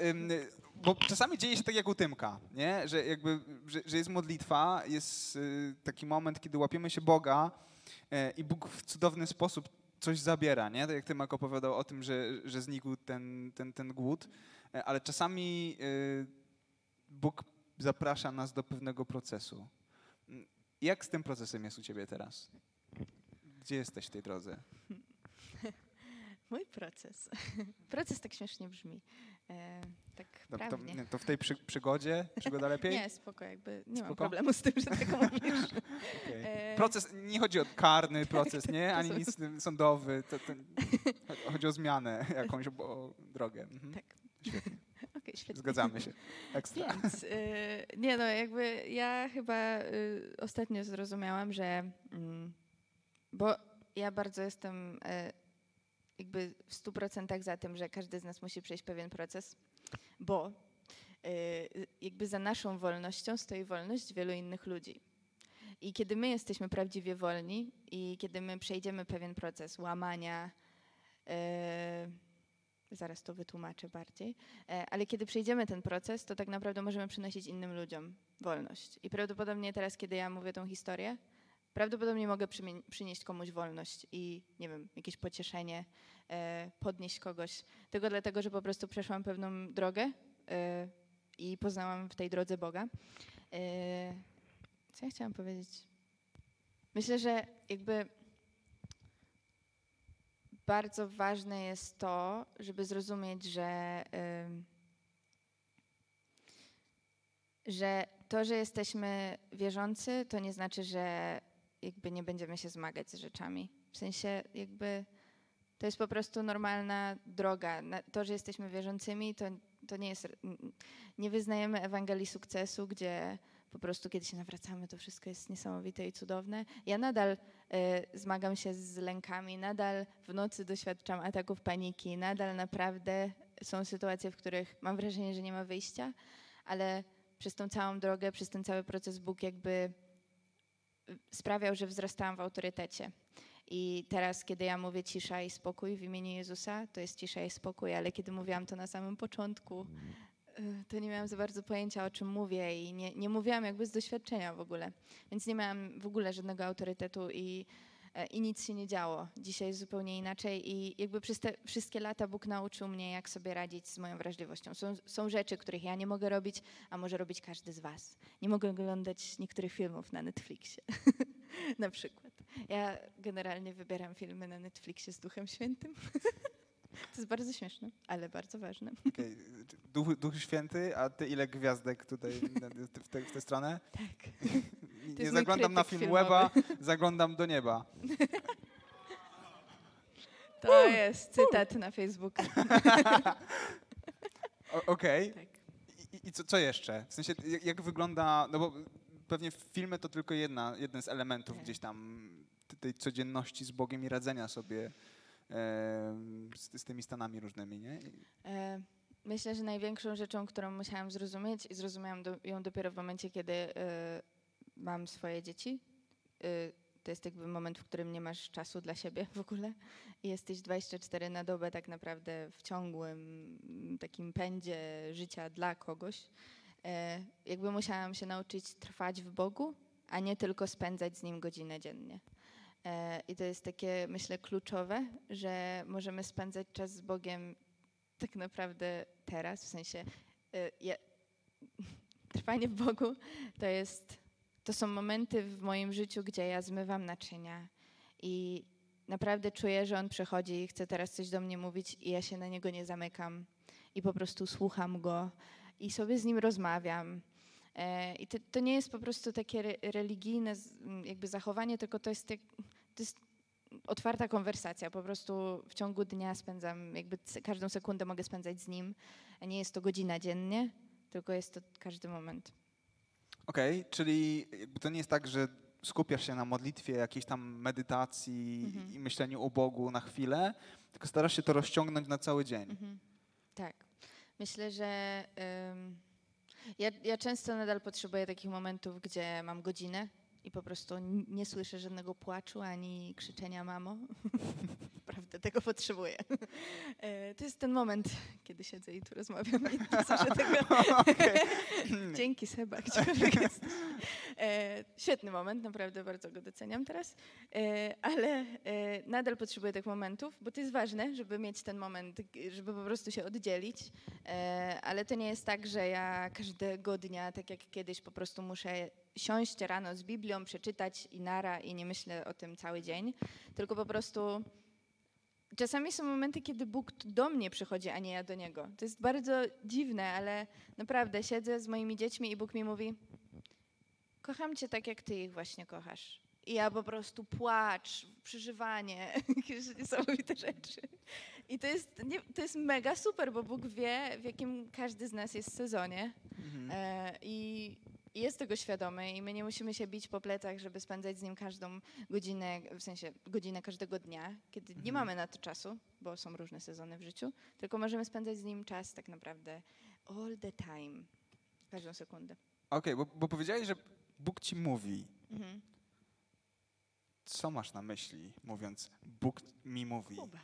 bo czasami dzieje się tak jak u Tymka, nie? Że, jakby, że, że jest modlitwa, jest y, taki moment, kiedy łapiemy się Boga e, i Bóg w cudowny sposób coś zabiera, nie? Tak jak Tymek opowiadał o tym, że, że znikł ten, ten, ten głód, E, ale czasami y, Bóg zaprasza nas do pewnego procesu. Mm, Jak z tym procesem jest u ciebie teraz? Gdzie jesteś w tej drodze?
Mój proces. Proces tak śmiesznie brzmi. E, tak
To, to,
prawnie.
to w tej przy, przygodzie? Przygoda lepiej?
Nie, spoko, jakby nie mam
Spoko?
problemu z tym, że tak mówisz.
Okej.
E,
Proces, nie chodzi o karny proces,
tak,
nie?
to
Ani nic sądowy. To, to, chodzi o zmianę, jakąś o drogę. Mhm.
Tak. Okej, świetnie.
Zgadzamy się. Ekstra.
Więc, y, nie no, jakby ja chyba y, ostatnio zrozumiałam, że mm, bo ja bardzo jestem y, jakby w stu procentach za tym, że każdy z nas musi przejść pewien proces, bo y, jakby za naszą wolnością stoi wolność wielu innych ludzi. I kiedy my jesteśmy prawdziwie wolni i kiedy my przejdziemy pewien proces łamania, y, zaraz to wytłumaczę bardziej, E, Ale kiedy przejdziemy ten proces, to tak naprawdę możemy przynosić innym ludziom wolność. I prawdopodobnie teraz, kiedy ja mówię tą historię, prawdopodobnie mogę przynieść komuś wolność i, nie wiem, jakieś pocieszenie, e, podnieść kogoś. Tylko dlatego, że po prostu przeszłam pewną drogę e, i poznałam w tej drodze Boga. E, co ja chciałam powiedzieć? Myślę, że jakby bardzo ważne jest to, żeby zrozumieć, że, że to, że jesteśmy wierzący, to nie znaczy, że jakby nie będziemy się zmagać z rzeczami. W sensie jakby to jest po prostu normalna droga. To, że jesteśmy wierzącymi, to, to nie jest. Nie wyznajemy Ewangelii sukcesu, gdzie po prostu kiedy się nawracamy, to wszystko jest niesamowite i cudowne. Ja nadal e, zmagam się z lękami, nadal w nocy doświadczam ataków paniki, nadal naprawdę są sytuacje, w których mam wrażenie, że nie ma wyjścia, ale przez tą całą drogę, przez ten cały proces Bóg jakby y, sprawiał, że wzrastałam w autorytecie. I teraz, kiedy ja mówię cisza i spokój w imieniu Jezusa, to jest cisza i spokój, ale kiedy mówiłam to na samym początku, y, to nie miałam za bardzo pojęcia, o czym mówię i nie, nie mówiłam jakby z doświadczenia w ogóle. Więc nie miałam w ogóle żadnego autorytetu i, i nic się nie działo. Dzisiaj jest zupełnie inaczej i jakby przez te wszystkie lata Bóg nauczył mnie, jak sobie radzić z moją wrażliwością. Są, są rzeczy, których ja nie mogę robić, a może robić każdy z was. Nie mogę oglądać niektórych filmów na Netflixie. na przykład. Ja generalnie wybieram filmy na Netflixie z Duchem Świętym. to jest bardzo śmieszne, ale bardzo ważne.
Okej, Duch, Duch Święty, a ty ile gwiazdek tutaj w tę stronę?
Tak.
Nie zaglądam na film. Weba, zaglądam do nieba.
To jest cytat na Facebooku.
Okej.
Tak.
I, i co, co jeszcze? W sensie, jak, jak wygląda, no bo pewnie filmy to tylko jedna, jeden z elementów
Tak.
gdzieś tam tej codzienności z Bogiem i radzenia sobie em, z, z tymi stanami różnymi, nie?
E, Myślę, że największą rzeczą, którą musiałam zrozumieć i zrozumiałam do, ją dopiero w momencie, kiedy e, mam swoje dzieci. E, to jest jakby moment, w którym nie masz czasu dla siebie w ogóle i jesteś 24 na dobę tak naprawdę w ciągłym takim pędzie życia dla kogoś. E, jakby musiałam się nauczyć trwać w Bogu, a nie tylko spędzać z Nim godzinę dziennie. E, I to jest takie, myślę, kluczowe, że możemy spędzać czas z Bogiem tak naprawdę teraz, w sensie y, ja, trwanie w Bogu to jest, to są momenty w moim życiu, gdzie ja zmywam naczynia i naprawdę czuję, że On przychodzi i chce teraz coś do mnie mówić i ja się na Niego nie zamykam i po prostu słucham Go i sobie z Nim rozmawiam. E, I to, to nie jest po prostu takie re, religijne jakby zachowanie, tylko to jest, to jest otwarta konwersacja. Po prostu w ciągu dnia spędzam, jakby każdą sekundę mogę spędzać z nim. Nie jest to godzina dziennie, tylko jest to każdy moment.
Okej, czyli jakby to nie jest tak, że skupiasz się na modlitwie, jakiejś tam medytacji
Mhm.
i myśleniu o Bogu na chwilę, tylko starasz się to rozciągnąć na cały dzień.
Mhm. Tak. Myślę, że ym, ja, ja często nadal potrzebuję takich momentów, gdzie mam godzinę i po prostu nie słyszę żadnego płaczu ani krzyczenia mamo. Tego potrzebuję. E, To jest ten moment, kiedy siedzę i tu rozmawiam i nie słyszę tego. Dzięki Seba, gdziekolwiek jesteś. E, świetny moment, naprawdę bardzo go doceniam teraz, e, ale nadal potrzebuję tych momentów, bo to jest ważne, żeby mieć ten moment, żeby po prostu się oddzielić, ale to nie jest tak, że ja każdego dnia, tak jak kiedyś, po prostu muszę siąść rano z Biblią, przeczytać i nara i nie myślę o tym cały dzień, tylko po prostu Czasami są momenty, kiedy Bóg do mnie przychodzi, a nie ja do Niego. To jest bardzo dziwne, ale naprawdę siedzę z moimi dziećmi i Bóg mi mówi: Kocham Cię tak, jak Ty ich właśnie kochasz. I ja po prostu płacz, przeżywanie, jakieś niesamowite rzeczy. I to jest, nie, to jest mega super, bo Bóg wie, w jakim każdy z nas jest sezonie.
Mhm.
E, I i jest tego świadomy i my nie musimy się bić po plecach, żeby spędzać z nim każdą godzinę, w sensie godzinę każdego dnia, kiedy nie
Mhm.
mamy na to czasu, bo są różne sezony w życiu, tylko możemy spędzać z nim czas tak naprawdę all the time, każdą sekundę.
Okej, bo, bo powiedziałeś, że Bóg ci mówi.
Mhm.
Co masz na myśli, mówiąc Bóg mi mówi?
Kuba.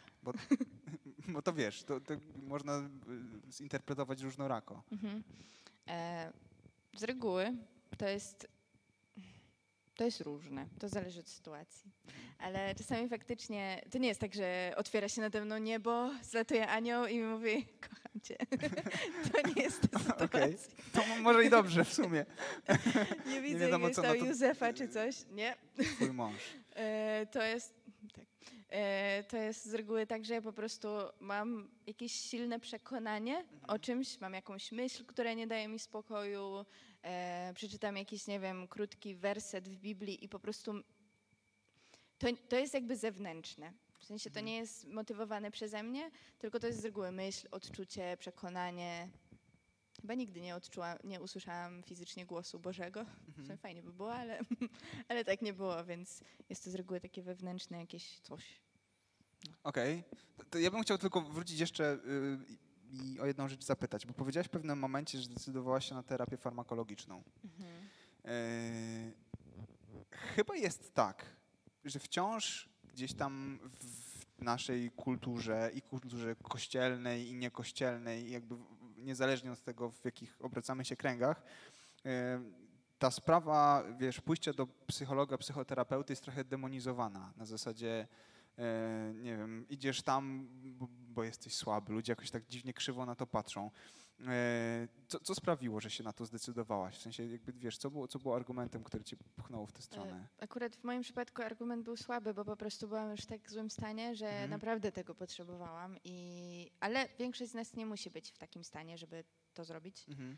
Bo to wiesz, to, to można y, zinterpretować różnorako.
Mhm. E, z reguły to jest, to jest różne, to zależy od sytuacji. Ale czasami faktycznie to nie jest tak, że otwiera się nade mną niebo, zlatuje anioł i mówi, kocham cię. to nie jest ta sytuacja.
Okej. To może i dobrze w sumie,
Nie widzę
wiadomo, co to-
Józefa czy coś. Nie.
twój mąż.
E, to jest tak. E, to jest z reguły tak, że ja po prostu mam jakieś silne przekonanie o czymś, mam jakąś myśl, która nie daje mi spokoju, e, przeczytam jakiś, nie wiem, krótki werset w Biblii i po prostu to, to jest jakby zewnętrzne. W sensie to
Mhm.
nie jest motywowane przeze mnie, tylko to jest z reguły myśl, odczucie, przekonanie. Chyba nigdy nie odczułam, nie usłyszałam fizycznie głosu Bożego.
Mhm.
fajnie by było, ale, ale tak nie było, więc jest to z reguły takie wewnętrzne jakieś coś.
Okej. To, to ja bym chciał tylko wrócić jeszcze y, i o jedną rzecz zapytać, bo powiedziałaś w pewnym momencie, że zdecydowałaś się na terapię farmakologiczną. E, chyba jest tak, że wciąż gdzieś tam w naszej kulturze i kulturze kościelnej i niekościelnej, jakby niezależnie od tego, w jakich obracamy się kręgach, e, ta sprawa, wiesz, pójścia do psychologa, psychoterapeuty jest trochę demonizowana. Na zasadzie, e, nie wiem, idziesz tam, bo, jesteś słaby. Ludzie jakoś tak dziwnie krzywo na to patrzą. E, Co, co sprawiło, że się na to zdecydowałaś? W sensie, jakby wiesz, co było, co było argumentem, który cię pchnął w tę stronę?
E, Akurat w moim przypadku argument był słaby, bo po prostu byłam już w tak złym stanie, że
Mhm.
naprawdę tego potrzebowałam. I... Ale większość z nas nie musi być w takim stanie, żeby to zrobić.
Mhm.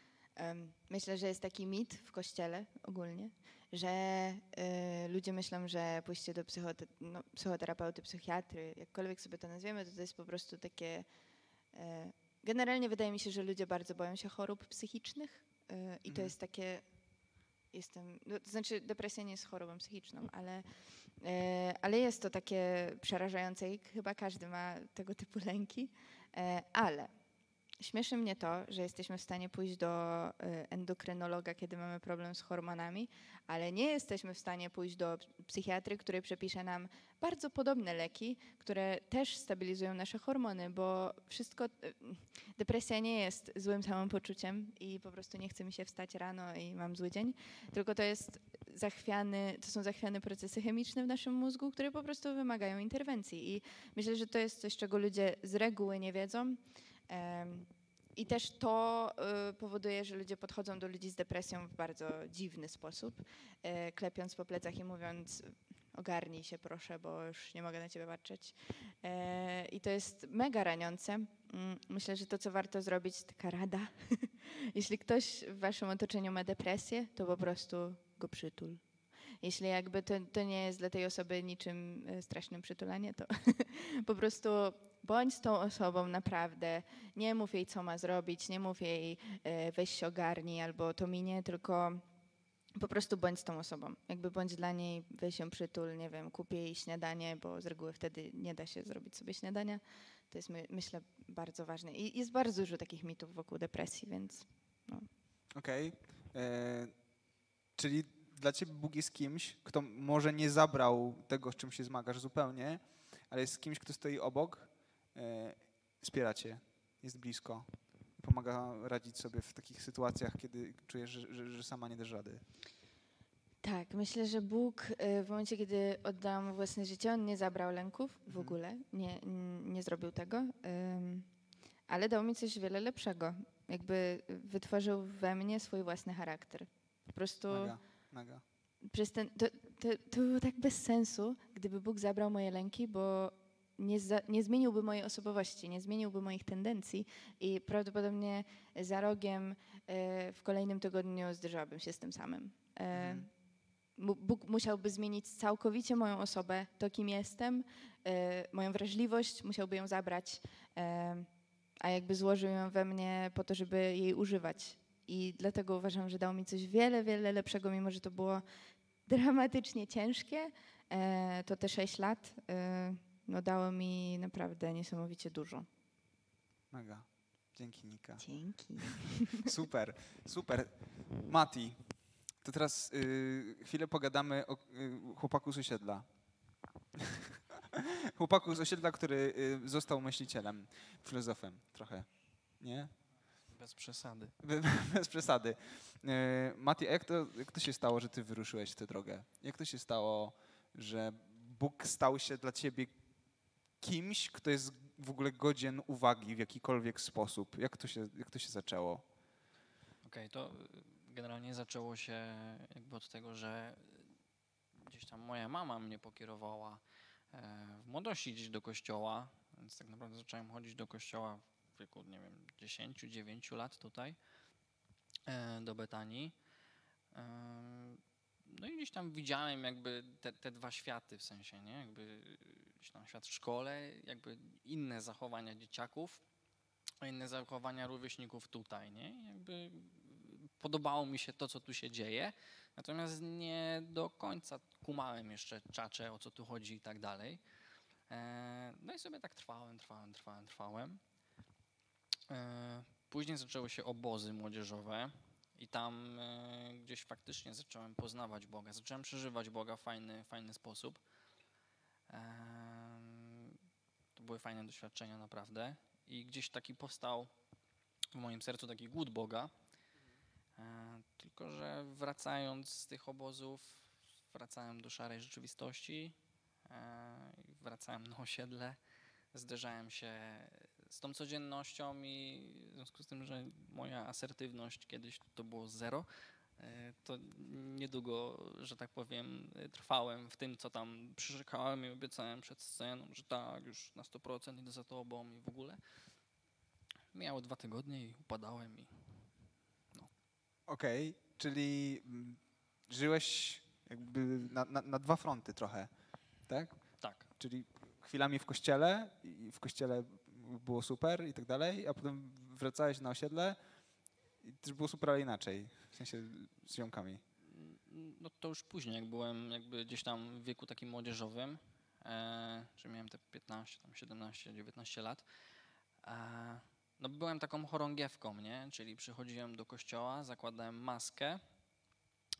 Myślę, że jest taki mit w kościele ogólnie, że y, ludzie myślą, że pójście do psychote- no, psychoterapeuty, psychiatry, jakkolwiek sobie to nazwiemy, to to jest po prostu takie. e, generalnie wydaje mi się, że ludzie bardzo boją się chorób psychicznych y, i to
Mhm.
jest takie. Jestem, no, to znaczy, depresja nie jest chorobą psychiczną, ale, e, ale jest to takie przerażające i chyba każdy ma tego typu lęki. E, ale Śmieszy mnie to, że jesteśmy w stanie pójść do y, endokrynologa, kiedy mamy problem z hormonami, ale nie jesteśmy w stanie pójść do psychiatry, który przepisze nam bardzo podobne leki, które też stabilizują nasze hormony, bo wszystko. y, Depresja nie jest złym samopoczuciem i po prostu nie chce mi się wstać rano i mam zły dzień, tylko to jest zachwiany, to są zachwiane procesy chemiczne w naszym mózgu, które po prostu wymagają interwencji. I myślę, że to jest coś, czego ludzie z reguły nie wiedzą. I też to y, powoduje, że ludzie podchodzą do ludzi z depresją w bardzo dziwny sposób, e, klepiąc po plecach i mówiąc ogarnij się proszę, bo już nie mogę na ciebie patrzeć. E, I to jest mega raniące. Mm, Myślę, że to, co warto zrobić, taka rada. Jeśli ktoś w waszym otoczeniu ma depresję, to po prostu go przytul. Jeśli jakby to, to nie jest dla tej osoby niczym e, strasznym przytulanie, to po prostu bądź z tą osobą naprawdę. Nie mów jej, co ma zrobić, nie mów jej, e, weź się ogarnij albo to minie, tylko po prostu bądź z tą osobą. Jakby bądź dla niej, weź ją przytul, nie wiem, kup jej śniadanie, bo z reguły wtedy nie da się zrobić sobie śniadania. To jest, my, myślę, bardzo ważne. I jest bardzo dużo takich mitów wokół depresji, więc
Okej. E, Czyli dla ciebie Bóg jest kimś, kto może nie zabrał tego, z czym się zmagasz zupełnie, ale jest kimś, kto stoi obok, wspiera cię, jest blisko, pomaga radzić sobie w takich sytuacjach, kiedy czujesz, że, że, że sama nie dasz rady.
Tak, myślę, że Bóg y, w momencie, kiedy oddał mu własne życie, on nie zabrał lęków w
Mhm.
ogóle, nie, nie zrobił tego, ale dał mi coś wiele lepszego. Jakby wytworzył we mnie swój własny charakter. Po prostu
Mega, mega.
przez ten, to, to, to było tak bez sensu, gdyby Bóg zabrał moje lęki, bo nie, za, nie zmieniłby mojej osobowości, nie zmieniłby moich tendencji i prawdopodobnie za rogiem e, w kolejnym tygodniu zderzałabym się z tym samym. E,
Mhm.
Bóg musiałby zmienić całkowicie moją osobę, to kim jestem, e, moją wrażliwość, musiałby ją zabrać, a jakby złożył ją we mnie po to, żeby jej używać. I dlatego uważam, że dał mi coś wiele, wiele lepszego, mimo że to było dramatycznie ciężkie. To te sześć lat no, dało mi naprawdę niesamowicie dużo.
Mega. Dzięki Nika.
Dzięki.
Super, super. Mati, to teraz y, chwilę pogadamy o y, chłopaku z osiedla. chłopaku z osiedla, który y, został myślicielem, filozofem trochę. Nie?
Bez przesady.
Be- Bez przesady. Y, Mati, a jak to, jak to się stało, że ty wyruszyłeś w tę drogę? Jak to się stało, że Bóg stał się dla ciebie kimś, kto jest w ogóle godzien uwagi w jakikolwiek sposób? Jak to się, jak to się zaczęło?
Okej, to y, generalnie zaczęło się jakby od tego, że gdzieś tam moja mama mnie pokierowała e, w młodości gdzieś do kościoła, więc tak naprawdę zacząłem chodzić do kościoła w wieku, nie wiem, 10-9 lat tutaj e, do Betanii. E, No i gdzieś tam widziałem jakby te, te dwa światy w sensie, nie? Jakby gdzieś tam świat w szkole, jakby inne zachowania dzieciaków, a inne zachowania rówieśników tutaj, nie? Jakby podobało mi się to, co tu się dzieje, natomiast nie do końca kumałem jeszcze czacze, o co tu chodzi i tak dalej. E, No i sobie tak trwałem, trwałem, trwałem, trwałem. E, Później zaczęły się obozy młodzieżowe i tam e, gdzieś faktycznie zacząłem poznawać Boga, zacząłem przeżywać Boga w fajny, fajny sposób. Były fajne doświadczenia naprawdę i gdzieś taki powstał w moim sercu taki głód Boga. E, Tylko, że wracając z tych obozów, wracałem do szarej rzeczywistości, e, wracałem na osiedle, zderzałem się z tą codziennością i w związku z tym, że moja asertywność kiedyś to było zero, to niedługo, że tak powiem, e, trwałem w tym, co tam przyrzekałem i obiecałem przed sceną, że tak, już na 100% idę za tobą i w ogóle. Miało dwa tygodnie i upadałem i
Okej, czyli mm, żyłeś jakby na, na, na dwa fronty trochę, tak?
tak.
Czyli chwilami w kościele i w kościele było super i tak dalej, a potem wracałeś na osiedle i też było super, ale inaczej, sensie z ziomkami.
No to już później, jak byłem jakby gdzieś tam w wieku takim młodzieżowym, e, czy miałem te 15, tam 17, 19 lat, e, no byłem taką chorągiewką, nie? Czyli przychodziłem do kościoła, zakładałem maskę.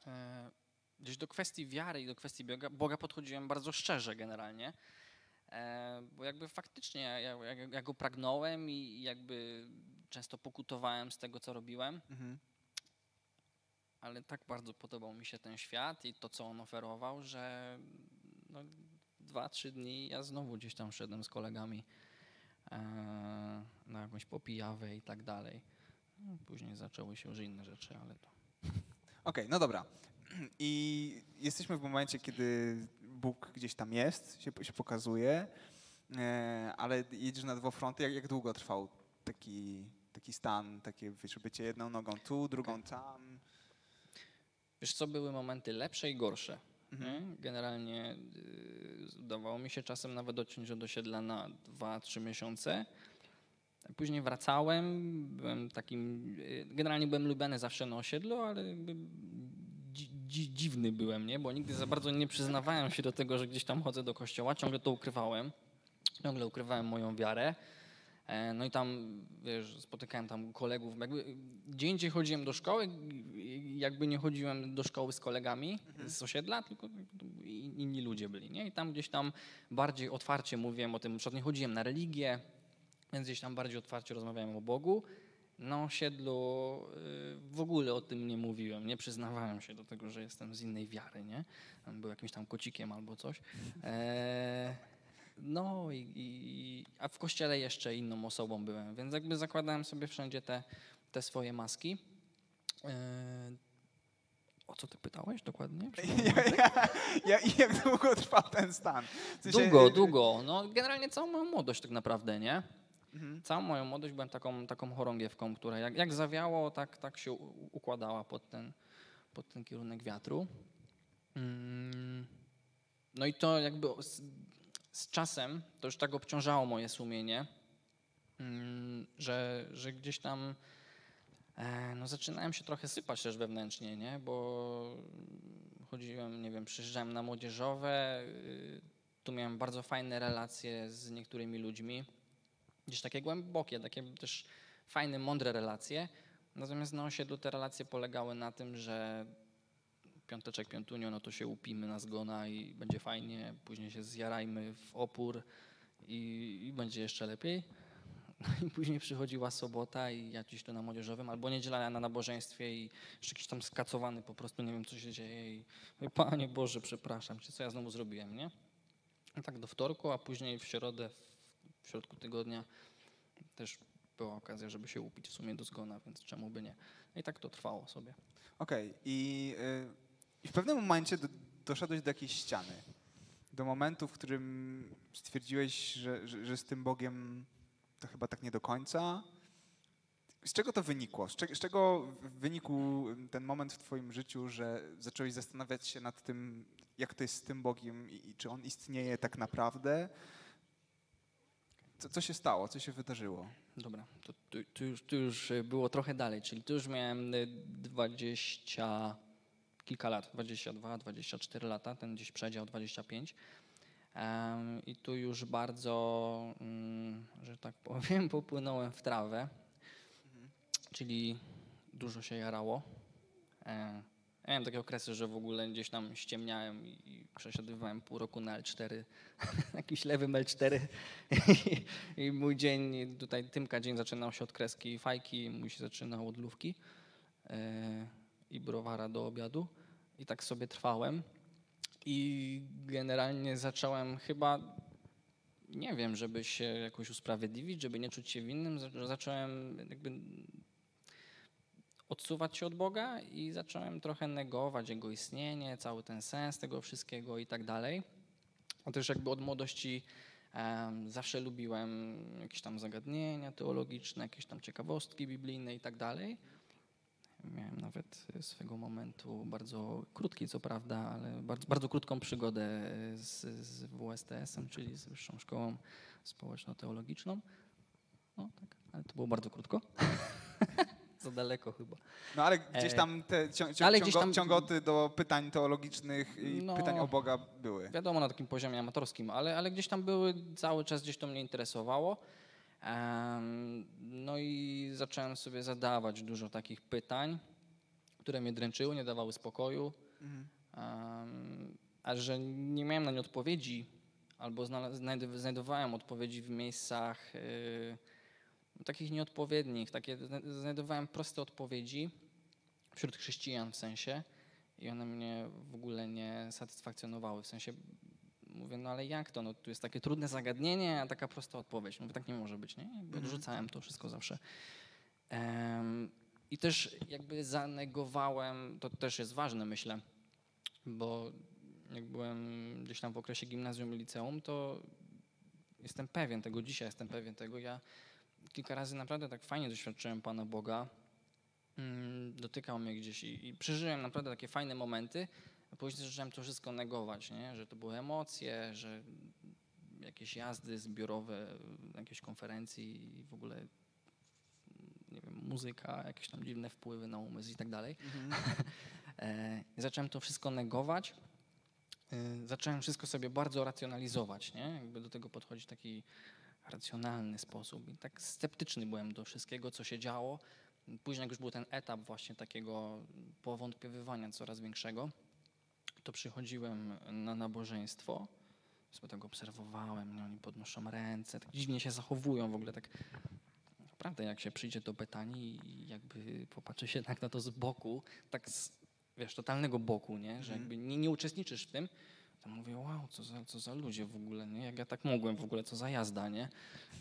E, gdzieś do kwestii wiary i do kwestii Boga, Boga podchodziłem bardzo szczerze generalnie, e, bo jakby faktycznie ja, ja, ja go pragnąłem i jakby często pokutowałem z tego, co robiłem
Mhm.
Ale tak bardzo podobał mi się ten świat i to, co on oferował, że no, dwa, trzy dni ja znowu gdzieś tam szedłem z kolegami e, na jakąś popijawę i tak dalej. No, Później zaczęły się już inne rzeczy, ale to
Okej, no dobra. I jesteśmy w momencie, kiedy Bóg gdzieś tam jest, się, się pokazuje, e, ale jedziesz na dwa fronty. Jak, jak długo trwał taki, taki stan, takie wiesz, bycie jedną nogą tu, drugą tam?
Wiesz co, były momenty lepsze i gorsze.
Mhm.
Nie? Generalnie y, udawało mi się czasem nawet dociąć do osiedla na 2-3 miesiące. Później wracałem, byłem takim, y, generalnie byłem lubiany zawsze na osiedlu, ale dzi, dzi, dziwny byłem, nie? bo nigdy za bardzo nie przyznawałem się do tego, że gdzieś tam chodzę do kościoła, ciągle to ukrywałem, ciągle ukrywałem moją wiarę. E, No i tam, wiesz, spotykałem tam kolegów, jakby gdzie indziej chodziłem do szkoły, jakby nie chodziłem do szkoły z kolegami z osiedla, tylko inni ludzie byli, nie? I tam gdzieś tam bardziej otwarcie mówiłem o tym, na nie chodziłem na religię, więc gdzieś tam bardziej otwarcie rozmawiałem o Bogu. Na osiedlu y, w ogóle o tym nie mówiłem, nie przyznawałem się do tego, że jestem z innej wiary, nie? Był jakimś tam kocikiem albo coś. E, no i, i, a w kościele jeszcze inną osobą byłem, więc jakby zakładałem sobie wszędzie te, te swoje maski. E, o co ty pytałeś dokładnie?
ja, ja, jak długo trwał ten stan? W sensie,
Długo, długo. No, generalnie całą moją młodość tak naprawdę, nie?
Mhm.
Całą moją młodość byłem taką, taką chorągiewką, która jak, jak zawiało, tak, tak się układała pod ten, pod ten kierunek wiatru. Mm, No i to jakby z, czasem to już tak obciążało moje sumienie, mm, że, że gdzieś tam e, no zaczynałem się trochę sypać też wewnętrznie, nie? Bo chodziłem, nie wiem, przyjeżdżałem na młodzieżowe, y, tu miałem bardzo fajne relacje z niektórymi ludźmi, gdzieś takie głębokie, takie też fajne, mądre relacje. Natomiast na osiedlu te relacje polegały na tym, że piąteczek, piątunio, no to się upimy na zgona i będzie fajnie, później się zjarajmy w opór i, i będzie jeszcze lepiej. No i później przychodziła sobota i ja gdzieś tu na młodzieżowym, albo niedziela na nabożeństwie i jeszcze jakiś tam skacowany po prostu, nie wiem co się dzieje i mówię, Panie Boże, przepraszam cię, co ja znowu zrobiłem, nie? I tak do wtorku, a później w środę, w, środku tygodnia też była okazja, żeby się upić w sumie do zgona, więc czemu by nie? No I tak to trwało sobie.
Okej, I, y, i w pewnym momencie do, doszedłeś do jakiejś ściany. Do momentu, w którym stwierdziłeś, że, że, że z tym Bogiem to chyba tak nie do końca. Z czego to wynikło? Z, cze, z czego wynikł ten moment w Twoim życiu, że zacząłeś zastanawiać się nad tym, jak to jest z tym Bogiem i, i czy on istnieje tak naprawdę? Co, co się stało? Co się wydarzyło?
Dobra, to tu, tu, już, tu już było trochę dalej, czyli tu już miałem y, 20, kilka lat, 22, 24 lata, ten gdzieś przedział 25. Em, I tu już bardzo, mm, że tak powiem, popłynąłem w trawę, czyli dużo się jarało. Ja miałem takie okresy, że w ogóle gdzieś tam ściemniałem i, i przesiadywałem pół roku na L4, jakiś lewym L4 I, i mój dzień, tutaj Tymka dzień zaczynał się od kreski fajki, mój się zaczynał od lówki e, i browara do obiadu i tak sobie trwałem i generalnie zacząłem chyba nie wiem, żeby się jakoś usprawiedliwić, żeby nie czuć się winnym, za- zacząłem jakby odsuwać się od Boga i zacząłem trochę negować Jego istnienie, cały ten sens tego wszystkiego i tak dalej. A też jakby od młodości zawsze lubiłem jakieś tam zagadnienia teologiczne, jakieś tam ciekawostki biblijne i tak dalej. Miałem nawet swego momentu bardzo krótki, co prawda, ale bardzo, bardzo krótką przygodę z, z WSTS-em, czyli z Wyższą Szkołą Społeczno-Teologiczną. No tak, ale to było bardzo krótko. Za daleko chyba.
No ale gdzieś
E,
tam te cią, cią,
ale gdzieś tam-
ciągoty do pytań teologicznych i
No.
pytań o Boga były.
Wiadomo, na takim poziomie amatorskim, ale, ale gdzieś tam były, cały czas gdzieś to mnie interesowało. No i zacząłem sobie zadawać dużo takich pytań, które mnie dręczyły, nie dawały spokoju.
Mhm.
A że nie miałem na nie odpowiedzi, albo znajdowałem odpowiedzi w miejscach y, takich nieodpowiednich, takie, zna- znajdowałem proste odpowiedzi wśród chrześcijan w sensie i one mnie w ogóle nie satysfakcjonowały, w sensie mówię, no ale jak to, no tu jest takie trudne zagadnienie, a taka prosta odpowiedź, no tak nie może być, nie? Jakby
Mhm.
odrzucałem to wszystko zawsze. Em, I też jakby zanegowałem, to też jest ważne myślę, bo jak byłem gdzieś tam w okresie gimnazjum i liceum, to jestem pewien tego, dzisiaj jestem pewien tego. Ja kilka razy naprawdę tak fajnie doświadczyłem Pana Boga. Mm, Dotykał mnie gdzieś i, i przeżyłem naprawdę takie fajne momenty. A później zacząłem to wszystko negować, nie? że to były emocje, że jakieś jazdy zbiorowe, jakieś konferencji i w ogóle nie wiem, muzyka, jakieś tam dziwne wpływy na umysł i tak dalej. E, i zacząłem to wszystko negować. E, Zacząłem wszystko sobie bardzo racjonalizować, nie? Jakby do tego podchodzić w taki racjonalny sposób. I tak sceptyczny byłem do wszystkiego, co się działo. Później, jak już był ten etap właśnie takiego powątpiewywania coraz większego, to przychodziłem na nabożeństwo, sobie tak obserwowałem, nie? oni podnoszą ręce, tak dziwnie się zachowują w ogóle, tak naprawdę jak się przyjdzie do Betanii i jakby popatrzy się tak na to z boku, tak z, wiesz, totalnego boku, nie? że
Mhm.
jakby nie, nie uczestniczysz w tym, to mówię, wow, co za, co za ludzie w ogóle, nie? Jak ja tak mogłem w ogóle, co za jazda, nie?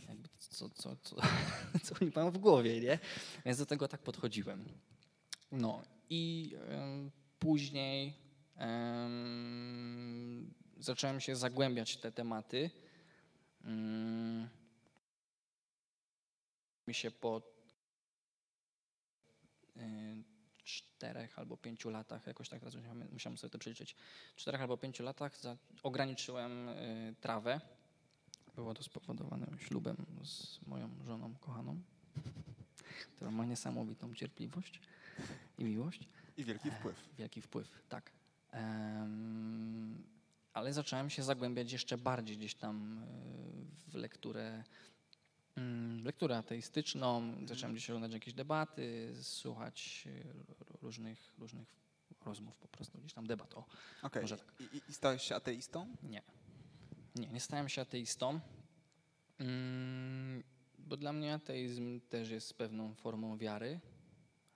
Jakby co, co, co, co oni mają w głowie, nie? Więc do tego tak podchodziłem. No i em, później zacząłem się zagłębiać w te tematy. Mm, mi się po y, czterech albo pięciu latach, jakoś tak teraz musiałem, sobie to przeliczyć, czterech albo pięciu latach za, ograniczyłem y, trawę. Było to spowodowane ślubem z moją żoną kochaną, która ma niesamowitą cierpliwość i miłość.
I wielki wpływ.
Wielki wpływ, tak. Ale zacząłem się zagłębiać jeszcze bardziej gdzieś tam y, w lekturę, mm, lekturę ateistyczną. Zacząłem gdzieś oglądać jakieś debaty, słuchać r- różnych, różnych rozmów po prostu, gdzieś tam debat. O,
Okej.
Może tak.
I, I stałeś się ateistą?
nie. Nie, nie stałem się ateistą, mm, bo dla mnie ateizm też jest pewną formą wiary,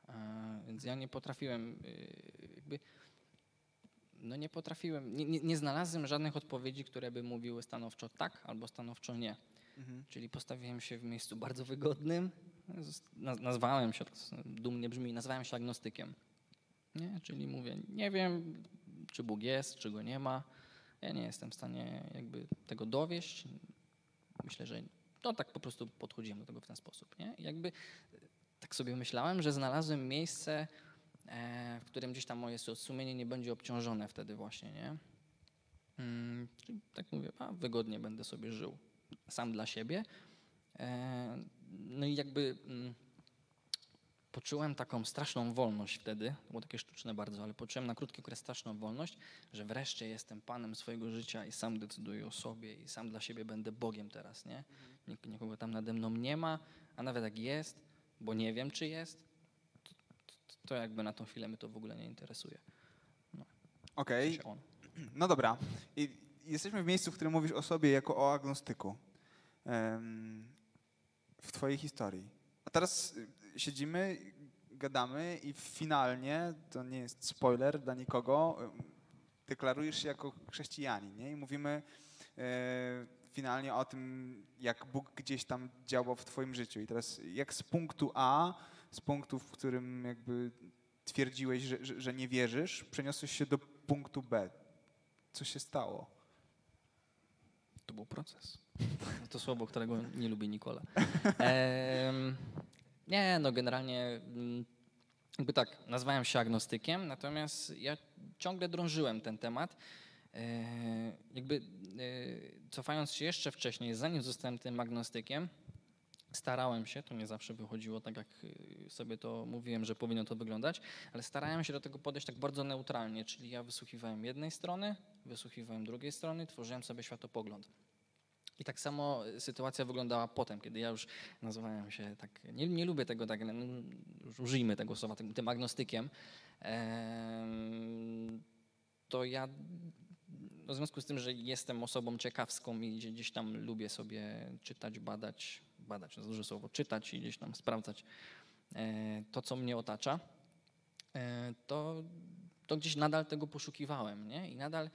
e, więc ja nie potrafiłem jakby, no nie potrafiłem, nie, nie, znalazłem żadnych odpowiedzi, które by mówiły stanowczo tak albo stanowczo nie.
Mhm.
Czyli postawiłem się w miejscu bardzo wygodnym, nazwałem się, dumnie brzmi, nazwałem się agnostykiem. Nie? Czyli mówię, nie wiem, czy Bóg jest, czy go nie ma. Ja nie jestem w stanie jakby tego dowieść. Myślę, że to tak po prostu podchodziłem do tego w ten sposób. Nie? Jakby e, tak sobie myślałem, że znalazłem miejsce, w którym gdzieś tam moje su- sumienie nie będzie obciążone wtedy właśnie, nie? Mm, czyli tak mówię, a wygodnie będę sobie żył sam dla siebie. E, No i jakby mm, poczułem taką straszną wolność wtedy, to było takie sztuczne bardzo, ale poczułem na krótki okres straszną wolność, że wreszcie jestem panem swojego życia i sam decyduję o sobie i sam dla siebie będę Bogiem teraz, nie? Nik- Nikogo tam nade mną nie ma, a nawet jak jest, bo nie wiem czy jest, to, jakby na tą chwilę mnie to w ogóle nie interesuje.
Okej.
W sensie on.
No dobra. I jesteśmy w miejscu, w którym mówisz o sobie jako o agnostyku. W twojej historii. A teraz y, siedzimy, gadamy i finalnie, to nie jest spoiler dla nikogo, ym, deklarujesz się jako chrześcijanin, nie? I mówimy, e, finalnie o tym, jak Bóg gdzieś tam działał w twoim życiu. I teraz jak z punktu A, z punktu, w którym jakby twierdziłeś, że, że, że nie wierzysz, przeniosłeś się do punktu B. Co się stało?
To był proces. To słowo, którego nie lubi Nikola. Em, nie, no generalnie mm, jakby tak, nazwałem się agnostykiem, natomiast ja ciągle drążyłem ten temat. E, jakby e, cofając się jeszcze wcześniej, zanim zostałem tym agnostykiem, starałem się, to nie zawsze wychodziło tak, jak y, sobie to mówiłem, że powinno to wyglądać, ale starałem się do tego podejść tak bardzo neutralnie, czyli ja wysłuchiwałem jednej strony, wysłuchiwałem drugiej strony, tworzyłem sobie światopogląd. I tak samo sytuacja wyglądała potem, kiedy ja już nazwałem się tak, nie, nie lubię tego tak, no, użyjmy tego słowa, tym, tym agnostykiem, em, to ja no w związku z tym, że jestem osobą ciekawską i gdzie- gdzieś tam lubię sobie czytać, badać, badać, jest duże słowo, czytać i gdzieś tam sprawdzać e, to, co mnie otacza, e, to, to gdzieś nadal tego poszukiwałem, nie? I nadal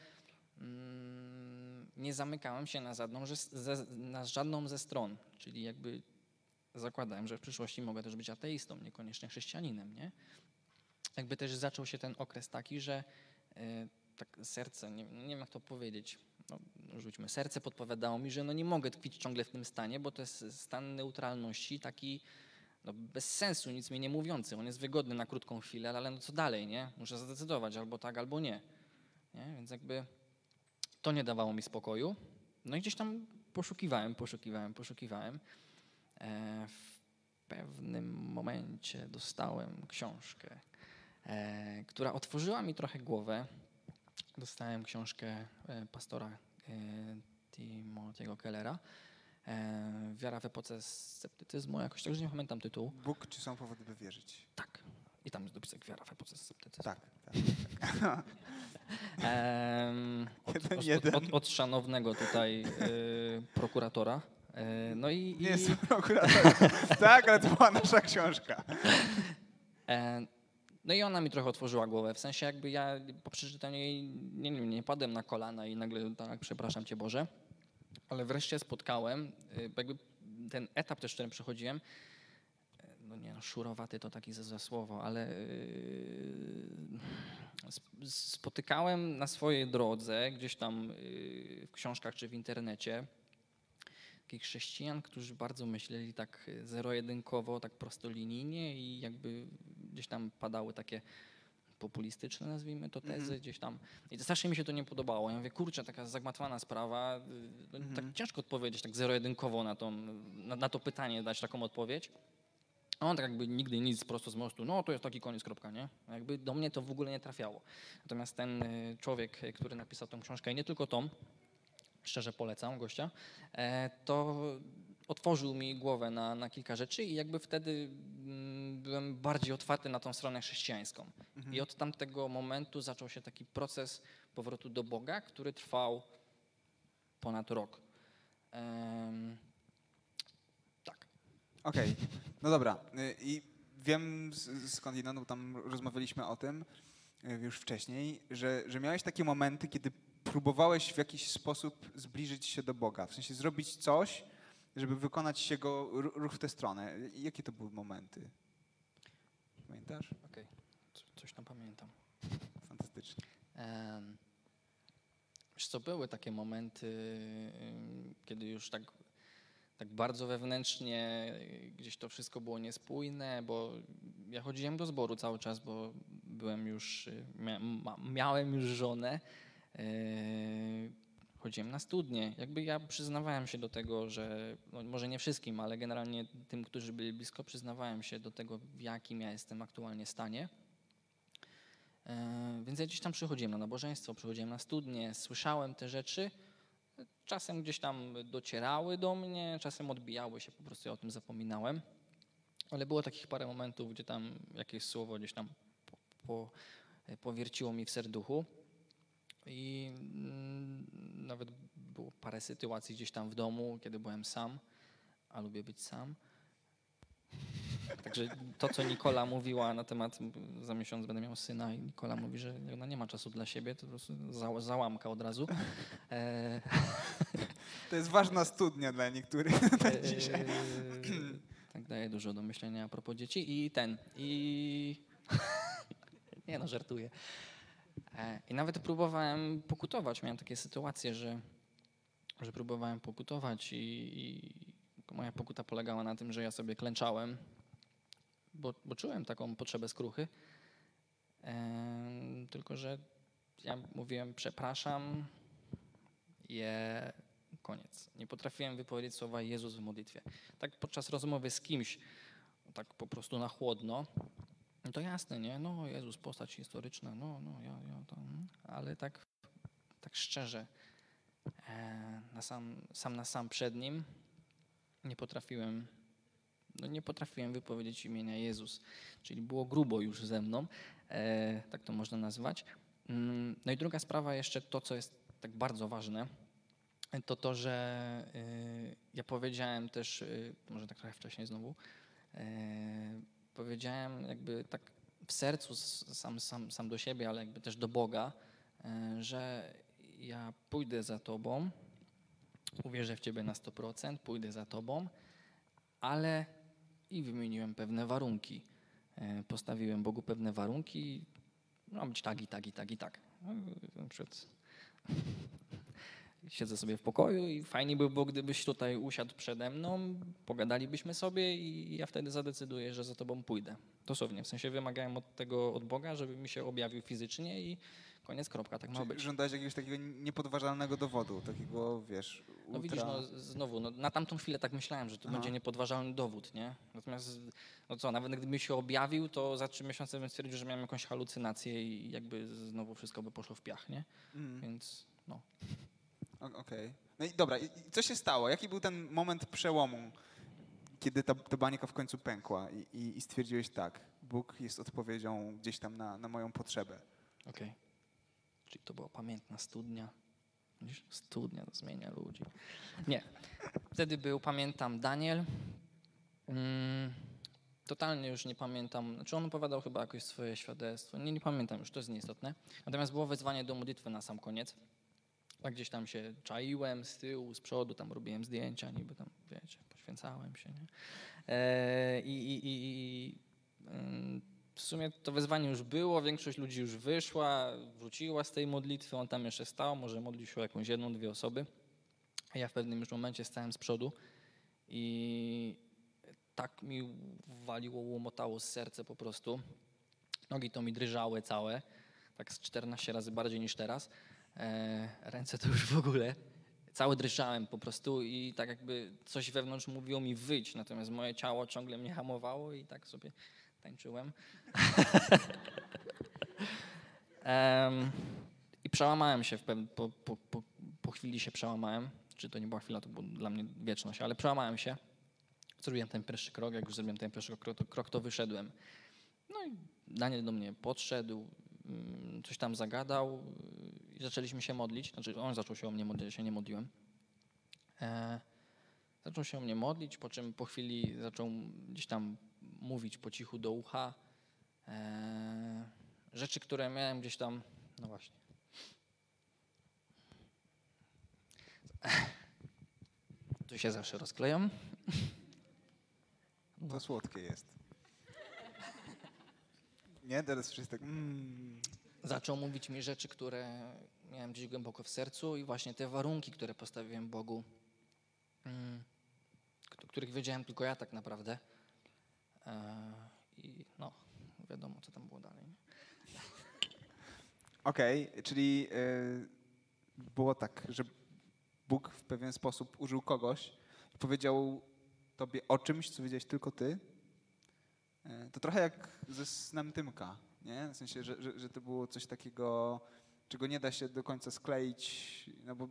mm, nie zamykałem się na żadną, na żadną ze stron, czyli jakby zakładałem, że w przyszłości mogę też być ateistą, niekoniecznie chrześcijaninem, nie? Jakby też zaczął się ten okres taki, że e, tak serce, nie, nie wiem jak to powiedzieć, no, rzućmy, serce podpowiadało mi, że no nie mogę tkwić ciągle w tym stanie, bo to jest stan neutralności taki no, bez sensu, nic mi nie mówiący. On jest wygodny na krótką chwilę, ale no co dalej, nie? Muszę zadecydować albo tak, albo nie. nie? Więc jakby to nie dawało mi spokoju. No i gdzieś tam poszukiwałem, poszukiwałem, poszukiwałem. E, w pewnym momencie dostałem książkę, e, która otworzyła mi trochę głowę. Dostałem książkę e, pastora e, Timothy'ego Kellera. E, Wiara w epoce sceptycyzmu, jakoś tak, że nie pamiętam tytułu.
Bóg, czy są powody, by wierzyć?
Tak. I tam jest dopisek Wiara w epoce sceptycyzmu.
Tak. tak.
Od,
Jeden,
od,
jeden.
Od, od szanownego tutaj y, prokuratora. E, no i,
Nie
i
jestem prokuratorem. tak, ale to była nasza książka.
e, no i ona mi trochę otworzyła głowę. W sensie jakby ja po przeczytaniu jej nie, nie, nie padłem na kolana i nagle tak, przepraszam cię Boże. Ale wreszcie spotkałem, y, jakby ten etap też, którym przechodziłem, e, no nie no, szurowaty to taki za, za słowo, ale yy, sp- spotykałem na swojej drodze, gdzieś tam yy, w książkach czy w internecie, takich chrześcijan, którzy bardzo myśleli tak zero-jedynkowo, tak prostolinijnie i jakby gdzieś tam padały takie populistyczne, nazwijmy to, tezy
Mhm.
gdzieś tam. I strasznie mi się to nie podobało. Ja mówię, kurczę, taka zagmatwana sprawa, y, no,
Mhm.
tak ciężko odpowiedzieć tak zero-jedynkowo na, tą, na, na to pytanie, dać taką odpowiedź. A on tak jakby nigdy nic prosto z mostu, no to jest taki koniec, kropka, nie? Jakby do mnie to w ogóle nie trafiało. Natomiast ten y, człowiek, który napisał tą książkę i nie tylko tą, szczerze polecam gościa, e, to otworzył mi głowę na, na kilka rzeczy i jakby wtedy mm, byłem bardziej otwarty na tą stronę chrześcijańską.
Mhm.
I od tamtego momentu zaczął się taki proces powrotu do Boga, który trwał ponad rok. Em, tak.
Okej, no dobra. Y, I wiem z- skądinąd, bo tam rozmawialiśmy o tym y, już wcześniej, że, że miałeś takie momenty, kiedy próbowałeś w jakiś sposób zbliżyć się do Boga, w sensie zrobić coś, żeby wykonać jego ru- ruch w tę stronę. Jakie to były momenty? Pamiętasz?
Okej, Co- coś tam pamiętam.
Fantastycznie.
Em, Wiesz co, były takie momenty, kiedy już tak, tak bardzo wewnętrznie gdzieś to wszystko było niespójne, bo ja chodziłem do zboru cały czas, bo byłem już, ma, miałem już żonę, chodziłem na studnie. Jakby ja przyznawałem się do tego, że no może nie wszystkim, ale generalnie tym, którzy byli blisko, przyznawałem się do tego, w jakim ja jestem aktualnie stanie. E, Więc ja gdzieś tam przychodziłem na nabożeństwo, przychodziłem na studnie, słyszałem te rzeczy. Czasem gdzieś tam docierały do mnie, czasem odbijały się, po prostu ja o tym zapominałem. Ale było takich parę momentów, gdzie tam jakieś słowo gdzieś tam po, po, powierciło mi w serduchu. I mm, nawet było parę sytuacji gdzieś tam w domu, kiedy byłem sam, a lubię być sam. Także to, co Nikola mówiła na temat, za miesiąc będę miał syna i Nikola mówi, że ona nie ma czasu dla siebie, to po prostu za, załamka od razu. E,
To jest ważna studnia dla niektórych dzisiaj.
Eee, tak daje dużo do myślenia a propos dzieci i ten i nie no żartuję. E, I nawet próbowałem pokutować. Miałem takie sytuacje, że, że próbowałem pokutować i, i moja pokuta polegała na tym, że ja sobie klęczałem, bo, bo czułem taką potrzebę skruchy. Em, tylko, że ja mówiłem przepraszam, je koniec. Nie potrafiłem wypowiedzieć słowa Jezus w modlitwie. Tak podczas rozmowy z kimś, tak po prostu na chłodno, no to jasne, nie? No Jezus, postać historyczna, no, no, ja, ja tam, ale tak, tak szczerze, e, na sam, sam na sam przed Nim nie potrafiłem, no nie potrafiłem wypowiedzieć imienia Jezus, czyli było grubo już ze mną, e, tak to można nazwać. Mm, No i druga sprawa jeszcze to, co jest tak bardzo ważne, to to, że y, ja powiedziałem też, y, może tak trochę wcześniej znowu, y, powiedziałem jakby tak w sercu sam, sam, sam do siebie, ale jakby też do Boga, y, że ja pójdę za Tobą, uwierzę w Ciebie na 100%, pójdę za Tobą, ale i wymieniłem pewne warunki. Y, Postawiłem Bogu pewne warunki, ma być tak i tak i tak i tak. No, Na przykład siedzę sobie w pokoju i fajnie by było, gdybyś tutaj usiadł przede mną, pogadalibyśmy sobie i ja wtedy zadecyduję, że za tobą pójdę. Dosłownie, w sensie wymagałem od tego, od Boga, żeby mi się objawił fizycznie i koniec, kropka, tak ma być.
żądałeś jakiegoś takiego niepodważalnego dowodu, takiego, wiesz, ultra...
No widzisz, no znowu, no, na tamtą chwilę tak myślałem, że to
Aha.
będzie niepodważalny dowód, nie? Natomiast, no co, nawet gdyby się objawił, to za trzy miesiące bym stwierdził, że miałem jakąś halucynację i jakby znowu wszystko by poszło w piach, nie?
Mm.
Więc, no.
Okej. No i dobra, i co się stało? Jaki był ten moment przełomu, kiedy ta, ta w końcu pękła i, i, i stwierdziłeś tak, Bóg jest odpowiedzią gdzieś tam na, na moją potrzebę.
Okej. Czyli to była pamiętna studnia. Widzisz? Studnia to zmienia ludzi. Nie. Wtedy był, pamiętam, Daniel. Mm, totalnie już nie pamiętam. Znaczy on opowiadał chyba jakoś swoje świadectwo. Nie, nie pamiętam już, to jest nieistotne. Natomiast było wezwanie do modlitwy na sam koniec. A gdzieś tam się czaiłem z tyłu, z przodu, tam robiłem zdjęcia, niby tam, wiecie, poświęcałem się, nie? E, I, i, i, ym, w sumie to wezwanie już było, większość ludzi już wyszła, wróciła z tej modlitwy, on tam jeszcze stał, może modlił się o jakąś jedną, dwie osoby. A ja w pewnym już momencie stałem z przodu i tak mi waliło, łomotało serce po prostu. Nogi to mi drżały całe, tak z 14 razy bardziej niż teraz. E, ręce to już w ogóle. Cały drżałem po prostu i tak jakby coś wewnątrz mówiło mi wyjść, natomiast moje ciało ciągle mnie hamowało i tak sobie tańczyłem. Em, I przełamałem się w pew- po, po, po, po chwili się przełamałem. Czy to nie była chwila, to była dla mnie wieczność, ale przełamałem się. Zrobiłem ten pierwszy krok, jak już zrobiłem ten pierwszy krok, to, krok, to wyszedłem. No i Daniel do mnie podszedł, coś tam zagadał yy, i zaczęliśmy się modlić. Znaczy on zaczął się o mnie modlić, ja się nie modliłem. E, zaczął się o mnie modlić, po czym po chwili zaczął gdzieś tam mówić po cichu do ucha. E, rzeczy, które miałem gdzieś tam, no właśnie. Tu się zawsze rozklejam.
To słodkie jest. Nie? Teraz wszyscy tak... Mm.
Zaczął mówić mi rzeczy, które miałem gdzieś głęboko w sercu i właśnie te warunki, które postawiłem Bogu, mm, których wiedziałem tylko ja tak naprawdę. E, I no, wiadomo, co tam było dalej. nie?
Okej, czyli y, było tak, że Bóg w pewien sposób użył kogoś i powiedział tobie o czymś, co wiedziałeś tylko ty. Y, to trochę jak ze snem Tymka, nie? W sensie, że, że, że to było coś takiego, czego nie da się do końca skleić, no bo,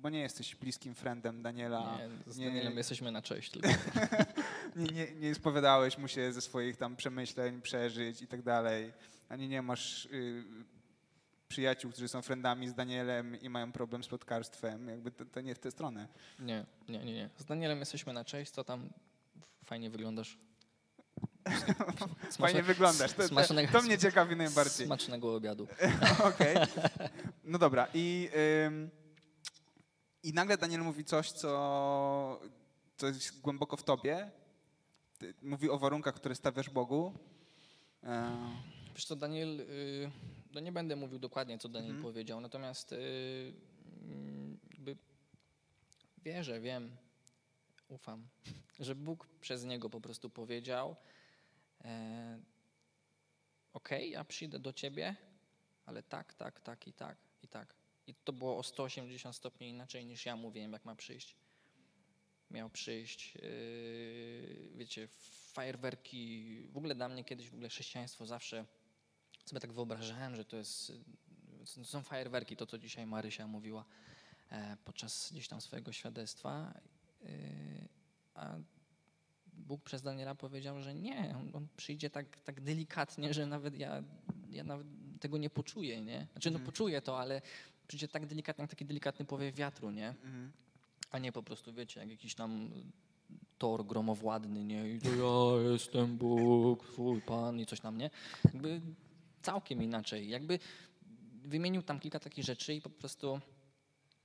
bo nie jesteś bliskim friendem Daniela.
Nie, z
nie-
Danielem jesteśmy na cześć tylko.
nie, nie, nie spowiadałeś mu się ze swoich tam przemyśleń, przeżyć i tak dalej, ani nie masz y, przyjaciół, którzy są friendami z Danielem i mają problem z plotkarstwem, jakby to, to nie w tę stronę.
Nie, nie, nie, nie. Z Danielem jesteśmy na cześć, co tam fajnie wyglądasz.
Fajnie wyglądasz. To, to,
smacznego-
to mnie ciekawi najbardziej.
Smacznego obiadu.
Okej. No dobra. I, ym, I nagle Daniel mówi coś, co, co jest głęboko w tobie. Mówi o warunkach, które stawiasz Bogu. E,
Wiesz co, Daniel, y, no nie będę mówił dokładnie, co Daniel
Mhm.
powiedział, natomiast y, mm, jakby wierzę, wiem, ufam, że Bóg przez niego po prostu powiedział, e, okej, ja przyjdę do ciebie, ale tak, tak, tak i tak, i tak. I to było o 180 stopni inaczej niż ja mówiłem, jak ma przyjść. Miał przyjść, yy, wiecie, fajerwerki. W ogóle dla mnie kiedyś w ogóle chrześcijaństwo zawsze sobie tak wyobrażałem, że to jest, to są fajerwerki, to co dzisiaj Marysia mówiła e, podczas gdzieś tam swojego świadectwa. Yy, a Bóg przez Daniela powiedział, że nie, on, przyjdzie tak, tak delikatnie, że nawet ja, ja nawet tego nie poczuję, nie? Znaczy, no
Mhm.
poczuję to, ale przyjdzie tak delikatnie, jak taki delikatny powiew wiatru, nie?
mhm.
A nie po prostu, wiecie, jak jakiś tam tor gromowładny, nie? I to ja jestem Bóg, twój Pan i coś tam, nie? Jakby całkiem inaczej. Jakby wymienił tam kilka takich rzeczy i po prostu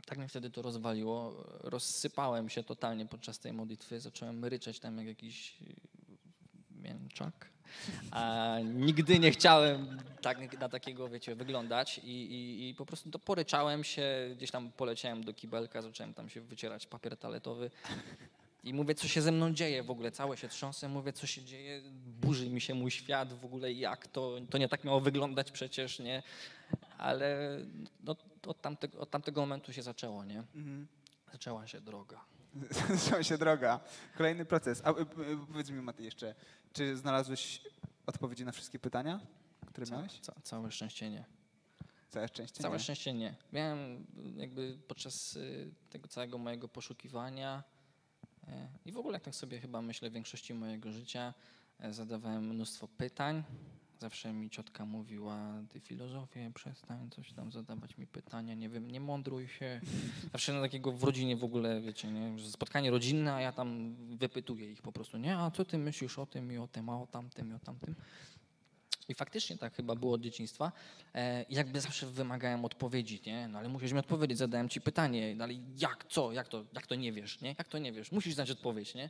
tak mnie wtedy to rozwaliło. Rozsypałem się totalnie podczas tej modlitwy. Zacząłem ryczeć tam jak jakiś yy, mięczak. A nigdy nie chciałem tak, na takiego, wiecie, wyglądać i, i, i po prostu to poryczałem się, gdzieś tam poleciałem do kibelka, zacząłem tam się wycierać papier toaletowy i mówię, co się ze mną dzieje w ogóle, całe się trząsę, mówię, co się dzieje, burzy mi się mój świat w ogóle, jak to, to nie tak miało wyglądać przecież, nie, ale no, od, tamtego, od tamtego momentu się zaczęło, nie,
Mhm.
zaczęła się droga.
Zaczęła się droga. Kolejny proces. A y, y, powiedz mi, Maty, jeszcze, czy znalazłeś odpowiedzi na wszystkie pytania, które
Ca,
miałeś?
ca, całe szczęście nie.
Całe szczęście?
Całe
nie?
szczęście nie. Miałem y, jakby podczas tego całego mojego poszukiwania i w ogóle jak tak sobie chyba myślę w większości mojego życia zadawałem mnóstwo pytań. Zawsze mi ciotka mówiła, ty filozofie, przestań coś tam zadawać mi pytania, nie wiem, nie mądruj się. Zawsze na takiego w rodzinie w ogóle, wiecie, nie, spotkanie rodzinne, a ja tam wypytuję ich po prostu, nie, a co ty myślisz o tym i o tym, a o tamtym i o tamtym. I faktycznie tak chyba było od dzieciństwa. E, i jakby zawsze wymagałem odpowiedzi, nie? No ale musisz mi odpowiedzieć, zadałem ci pytanie, no ale jak, co, jak to, jak to nie wiesz, nie? Jak to nie wiesz? Musisz znać odpowiedź, nie?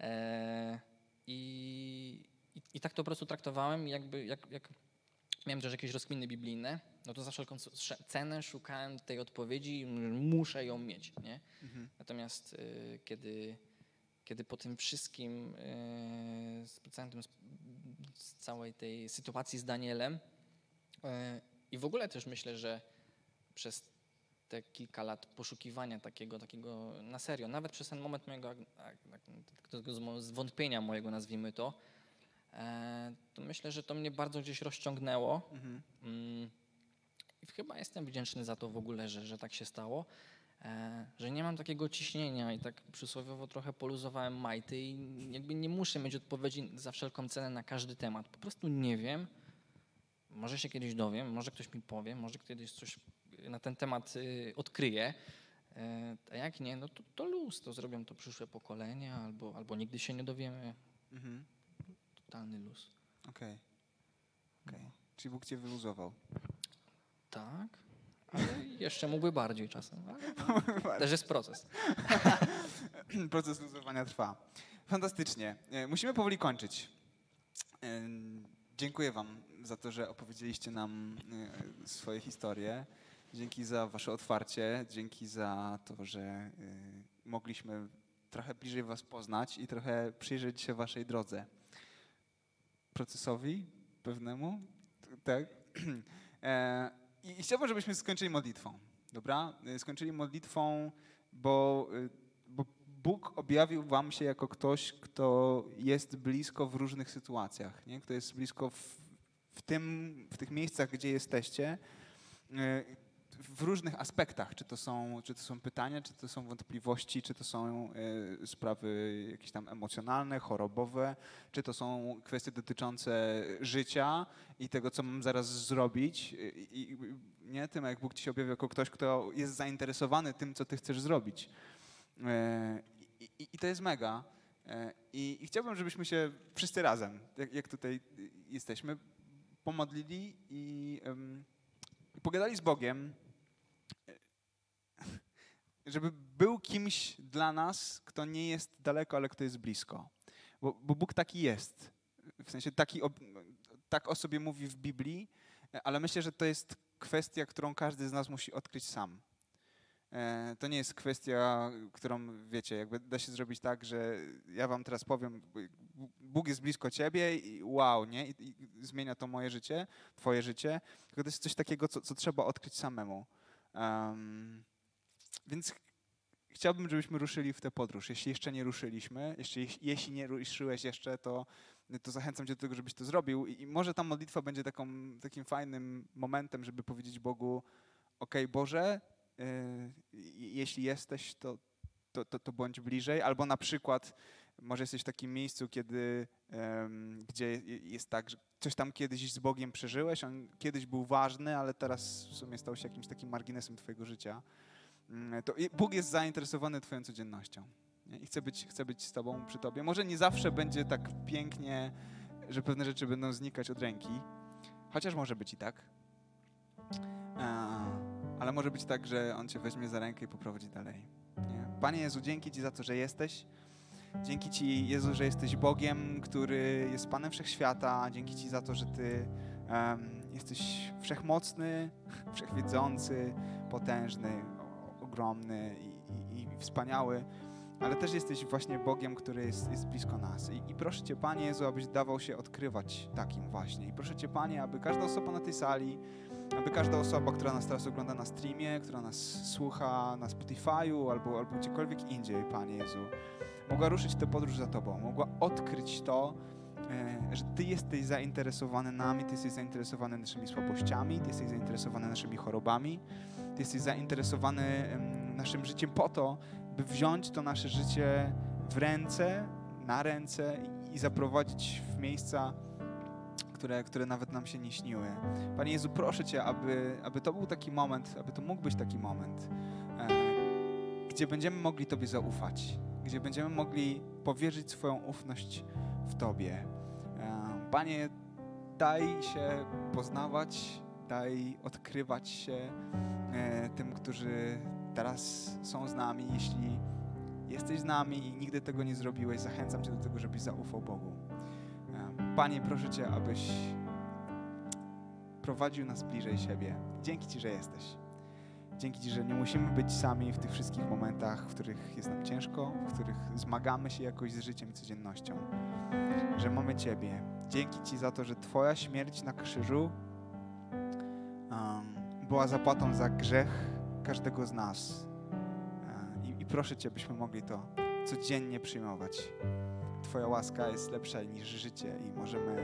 E, i, i, I tak to po prostu traktowałem jakby, jak, jak miałem też jakieś rozkminy biblijne, no to za wszelką sz- cenę szukałem tej odpowiedzi i muszę ją mieć, nie?
Mhm.
Natomiast y, kiedy, kiedy po tym wszystkim, y, z procentem, z, całej tej sytuacji z Danielem y, i w ogóle też myślę, że przez te kilka lat poszukiwania takiego, takiego na serio, nawet przez ten moment mojego zwątpienia mojego, nazwijmy to, to myślę, że to mnie bardzo gdzieś rozciągnęło.
Mhm.
Mm, I chyba jestem wdzięczny za to w ogóle, że, że tak się stało, e, że nie mam takiego ciśnienia i tak przysłowiowo trochę poluzowałem majty i jakby nie muszę mieć odpowiedzi za wszelką cenę na każdy temat. Po prostu nie wiem. Może się kiedyś dowiem, może ktoś mi powie, może kiedyś coś na ten temat y, odkryję. E, a jak nie, no to, to luz, to zrobią to przyszłe pokolenia, albo, albo nigdy się nie dowiemy.
Mhm.
Totalny luz.
Okej. Okej. Czyli Bóg cię wyluzował.
Tak, ale jeszcze mógłby bardziej czasem. Ale też jest proces.
Proces luzowania trwa. Fantastycznie. E, Musimy powoli kończyć. E, Dziękuję Wam za to, że opowiedzieliście nam e, swoje historie. Dzięki za Wasze otwarcie. Dzięki za to, że mogliśmy trochę bliżej Was poznać i trochę przyjrzeć się Waszej drodze. Procesowi pewnemu. Tak. E, I chciałbym, żebyśmy skończyli modlitwą. Dobra? E, Skończyli modlitwą, bo, e, bo Bóg objawił wam się jako ktoś, kto jest blisko w różnych sytuacjach, nie? kto jest blisko w, w, tym, w tych miejscach, gdzie jesteście, w różnych aspektach, czy to, są, czy to są pytania, czy to są wątpliwości, czy to są e, sprawy jakieś tam emocjonalne, chorobowe, czy to są kwestie dotyczące życia i tego, co mam zaraz zrobić. I, i, nie tym, jak Bóg ci się objawił jako ktoś, kto jest zainteresowany tym, co ty chcesz zrobić. E, I, i to jest mega. E, I, I chciałbym, żebyśmy się wszyscy razem, jak, jak tutaj jesteśmy, pomodlili i, em, i pogadali z Bogiem, żeby był kimś dla nas, kto nie jest daleko, ale kto jest blisko. Bo, bo Bóg taki jest. W sensie taki, tak o sobie mówi w Biblii, e, ale myślę, że to jest kwestia, którą każdy z nas musi odkryć sam. E, To nie jest kwestia, którą wiecie, jakby da się zrobić tak, że ja wam teraz powiem, Bóg jest blisko ciebie i wow, nie? I, i zmienia to moje życie, twoje życie. Tylko to jest coś takiego, co, co trzeba odkryć samemu. Em, więc ch- chciałbym, żebyśmy ruszyli w tę podróż. Jeśli jeszcze nie ruszyliśmy, jeśli, jeśli nie ruszyłeś jeszcze, to, to zachęcam cię do tego, żebyś to zrobił. I, i może ta modlitwa będzie taką, takim fajnym momentem, żeby powiedzieć Bogu, okej, Boże, y, jeśli jesteś, to, to, to, to bądź bliżej. Albo na przykład może jesteś w takim miejscu, kiedy, gdzie je- jest tak, że coś tam kiedyś z Bogiem przeżyłeś, on kiedyś był ważny, ale teraz w sumie stał się jakimś takim marginesem twojego życia. Mm, To Bóg jest zainteresowany twoją codziennością i chce być, chce być z tobą przy tobie. Może nie zawsze będzie tak pięknie, że pewne rzeczy będą znikać od ręki, chociaż może być i tak. Ale może być tak, że On cię weźmie za rękę i poprowadzi dalej. Nie? Panie Jezu, dzięki Ci za to, że jesteś. Dzięki Ci, Jezu, że jesteś Bogiem, który jest Panem Wszechświata. Dzięki Ci za to, że Ty em, jesteś wszechmocny, wszechwiedzący, potężny, ogromny i, i, i wspaniały. Ale też jesteś właśnie Bogiem, który jest, jest blisko nas. I, I proszę Cię, Panie Jezu, abyś dawał się odkrywać takim właśnie. I proszę Cię, Panie, aby każda osoba na tej sali, aby każda osoba, która nas teraz ogląda na streamie, która nas słucha na Spotify'u albo, albo gdziekolwiek indziej, Panie Jezu, mogła ruszyć tę podróż za Tobą, mogła odkryć to, e, że Ty jesteś zainteresowany nami, Ty jesteś zainteresowany naszymi słabościami, Ty jesteś zainteresowany naszymi chorobami, Ty jesteś zainteresowany naszym życiem po to, by wziąć to nasze życie w ręce, na ręce i, i zaprowadzić w miejsca, które, które nawet nam się nie śniły. Panie Jezu, proszę Cię, aby, aby to był taki moment, aby to mógł być taki moment, e, gdzie będziemy mogli Tobie zaufać, gdzie będziemy mogli powierzyć swoją ufność w Tobie. E, Panie, daj się poznawać, daj odkrywać się e, tym, którzy teraz są z nami. Jeśli jesteś z nami i nigdy tego nie zrobiłeś, zachęcam Cię do tego, żebyś zaufał Bogu. E, Panie, proszę Cię, abyś prowadził nas bliżej siebie. Dzięki Ci, że jesteś. Dzięki Ci, że nie musimy być sami w tych wszystkich momentach, w których jest nam ciężko, w których zmagamy się jakoś z życiem i codziennością. Że mamy Ciebie. Dzięki Ci za to, że Twoja śmierć na krzyżu um, była zapłatą za grzech każdego z nas. E, I, I proszę Cię, byśmy mogli to codziennie przyjmować. Twoja łaska jest lepsza niż życie i możemy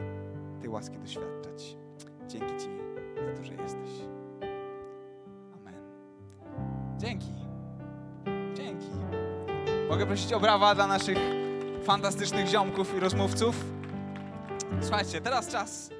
tej łaski doświadczać. Dzięki Ci za to, że jesteś. Dzięki. Dzięki. Mogę prosić o brawa dla naszych fantastycznych ziomków i rozmówców? Słuchajcie, teraz czas